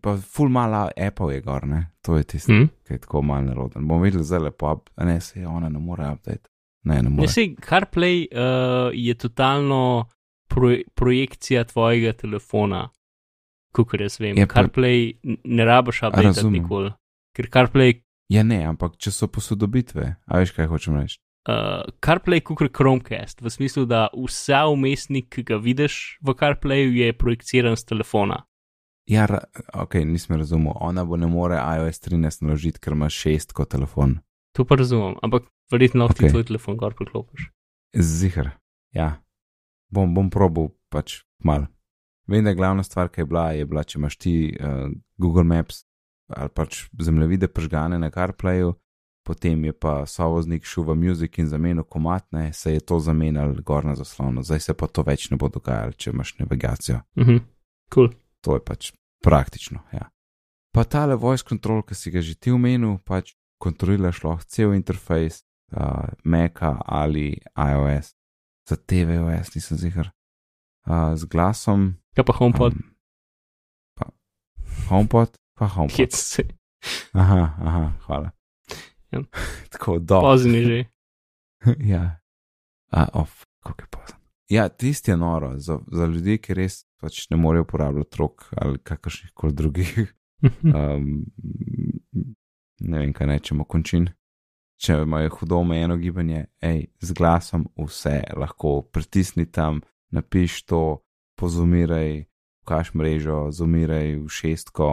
A: pa ful mala Apple je gor, ne? to je tisto,
B: hm.
A: ki je tako malo neroden. Bom videl zelo lepo, up- a ne se ona ne more update. Ne, ne
B: Ne,
A: more.
B: sej, CarPlay uh, je totalno proj projekcija tvojega telefona, kot jaz vem.
A: Je pa-
B: CarPlay n- ne rabiš update nikoli. Ker CarPlay,
A: Ja, ne, ampak če so posodobitve, a veš, kaj hočem reči.
B: Uh, CarPlay kot Chromecast, v smislu, da vsa umestnik, ki ga vidiš v CarPlayu, je projiciran z telefona.
A: Ja, ok, nisem razumel. Ona bo ne more iOS 13 naložiti, ker ima 6 kot telefon.
B: To pa razumem, ampak verjetno lahko
A: Okej.
B: ti tvoj telefon gor priklopiš.
A: Zihar. Ja, bom, bom probal pač mal. Vem, da je glavna stvar, ki je bila, je bila, če imaš ti uh, Google Maps ali pač zemljevide pržgane na CarPlayu, potem je pa sovoznik šel v Music in zamenil komatne, se je to zamenjalo gor na zaslonu. Zdaj se pa to več ne bo dogajalo, če imaš navigacijo.
B: Mhm, cool.
A: To je pač praktično. Ja. Pa tale voice control, ki si ga že ti omenil, pač kontroliraš lahko cel interfejs, uh, Maca ali iOS, za TVOS nisem zihar. Uh, z glasom.
B: Kaj pa HomePod,
A: Um, pa, HomePod, pa HomePod. Aha, aha, hvala.
B: Ja.
A: Tako, do.
B: pozno je že.
A: ja. A, of, kako je pozno. Ja, tisti je noro, za, za ljudi, ki res pač ne morejo uporabljati rok ali kakršnih koli drugih um, ne vem, kaj rečemo, končin. Če imajo hudo omejeno gibanje, hej, z glasom vse lahko pritisni tam, napiš to, pozumiraj, kaš mrežo, zumiraj v šestko,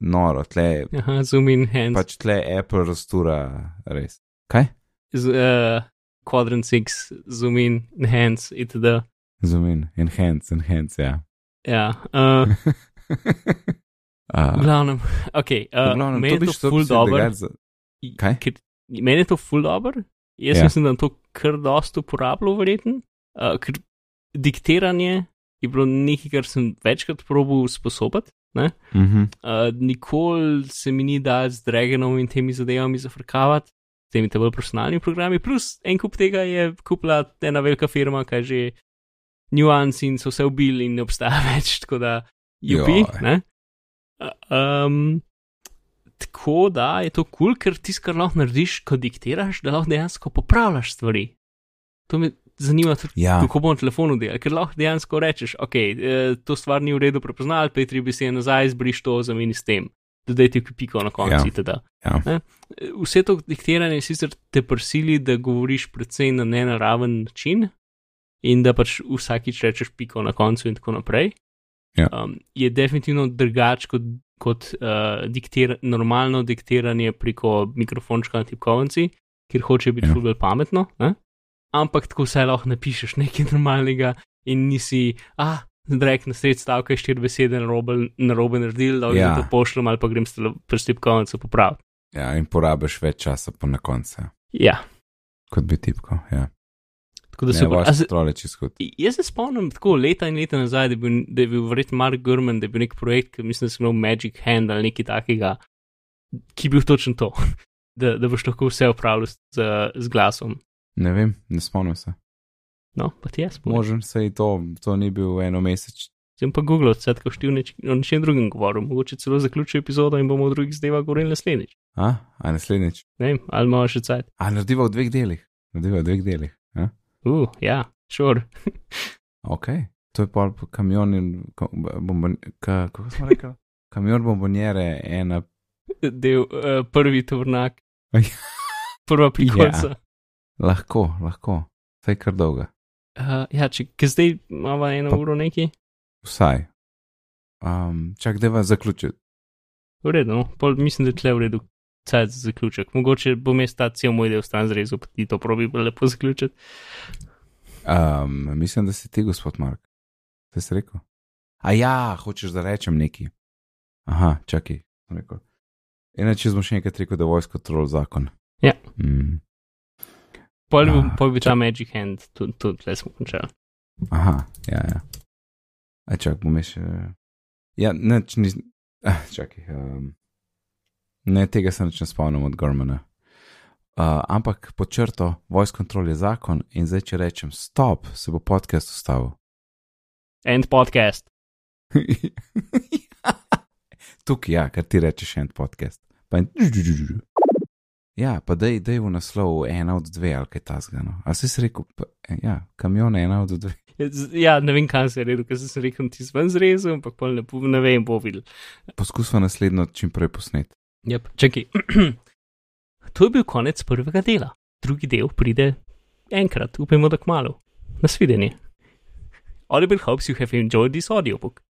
A: noro, tle,
B: Aha, zoom in hands.
A: pač tle Apple rastura, res. Kaj?
B: z, uh, quadrant 6, zoom in, enhance, itd.
A: Zumin, enhance, enhance, ja.
B: Ja, uh, v
A: Uh,
B: glavnem, ok, uh,
A: glavnem,
B: meni je to
A: šlo
B: ful dobro.
A: za- Kaj?
B: Ker, meni je to ful dobro. Jaz
A: Ja.
B: mislim, da to kar dosto uporabljal, verjeten. Uh, ker diktiranje je bilo nekaj, kar sem večkrat probil sposobiti.
A: Uh -huh.
B: Uh, nikoli se mi ni dal z Dragonom in temi zadevami zafrkavati, s temi te bolj profesionalnimi programi, plus en kup tega je kupila ena velika firma, ki je že nuance in so vse ubili in ne obstaja več, tako da jupi. Ne. Um, tako da je to kul, cool, ker ti, kar lahko narediš, ko diktiraš, da lahko dejansko popravljaš stvari. To me zanima tudi,
A: Ja,
B: kako bom na telefonu delal, ker lahko dejansko rečeš, ok, eh, to stvar ni v redu prepoznal, pej tri besede nazaj, zbriš to, zameni s tem, dodaj ti piko na koncu,
A: Ja. ja.
B: Eh, Vse to diktiranje sicer te prisili, da govoriš predvsej na nenaraven način in da pač vsakič rečeš piko na koncu in tako naprej.
A: Ja.
B: Um, je definitivno drugače kot, kot uh, diktir, normalno diktiranje preko mikrofončka na tipkovnici, kjer hoče biti
A: Ja.
B: bolj pametno. Ne? Ampak tako vse lahko napišeš nekaj normalnega in nisi, ah, drek na sred stavka, štiri besede na robe, na robe naredil, da
A: Ja.
B: ja. to pošljem ali pa grem s tele- pres tipkovnico popraviti.
A: ja, in porabiš več časa po na koncu,
B: Ja,
A: kot bi tipko. Ja.
B: tako da se
A: je čisto hud.
B: Jaz se spomnim tako leta in leta nazaj, da je bil, da je bil verjetno Mark Gurman, da je bil nek projekt, ki mislim, da se imel Magic Hand ali nekaj takega, ki je bil točno to, da, da boš lahko vse upravljal z, z glasom.
A: Ne vem, ne spomnim se.
B: No, pa ti jaz. Možem.
A: Se i to, to ni bil eno mesec.
B: Sem pa Google, vse tako štiv neč, o nečem drugem govoril, mogoče celo zaključil epizodo in bomo o drugih zdajva govorili naslednjič.
A: A, a naslednjič.
B: Ne vem, ali imamo še cajt.
A: A narediva v dveh delih. Narediva v dveh delih. A?
B: Uh, ja, šur. Sure.
A: Ok, to je pol kamion in ko- bombon, ka, kako smo rekli? Kamion bombonjere, ena.
B: Del, uh, prvi tovrnak,
A: Aj.
B: prva prikolica.
A: Ja. Lahko, lahko. Saj kar dolga.
B: Uh, ja, če ker zdaj imamo eno
A: Pa-
B: uro neki,
A: Vsaj. Um, čak, da vas zaključiti.
B: v redu, no, pol mislim, da je tle v redu. Cajt za zaključek. Mogoče bom jaz ta cel moj del stran zrezal, pa ti to probi lepo zaključiti.
A: Um, mislim, da si ti, gospod Mark. Kaj si rekel? A ja, hočeš, da rečem neki. Aha, čakaj. sem rekel. Inače smo še enkrat rekel, da je voice control zakon.
B: Ja.
A: Mm.
B: Pol,
A: Ah,
B: pol bi ta Magic Hand, tudi tud, tle smo končali.
A: Aha, ja, ja. A čak, bom še. Ja, neč, ni, ah, čakaj. Um, ne, tega se neč ne spomnim od Gormana. Uh, ampak pod črto, voice control je zakon in zdaj, če rečem stop, se bo podcast ustavil.
B: End podcast.
A: Tukaj, ja, kar ti rečeš, en podcast. Pa in... Ja, pa dej, dej v naslov ena od dve ali kaj tasgano. A si si rekel, pa, ja, kamion ena od dve.
B: Ja, ne vem, kaj se je rekel, ker sem se rekel, ti si ven zrezal, ampak pol ne, ne vem, bo videl.
A: Poskusva naslednjo čim prej posnet.
B: Yep. Čakaj. to je bil konec prvega dela. Drugi del pride enkrat, upajmo, da kmalo. Nasvidenje. Audible hopes you have enjoyed this audiobook.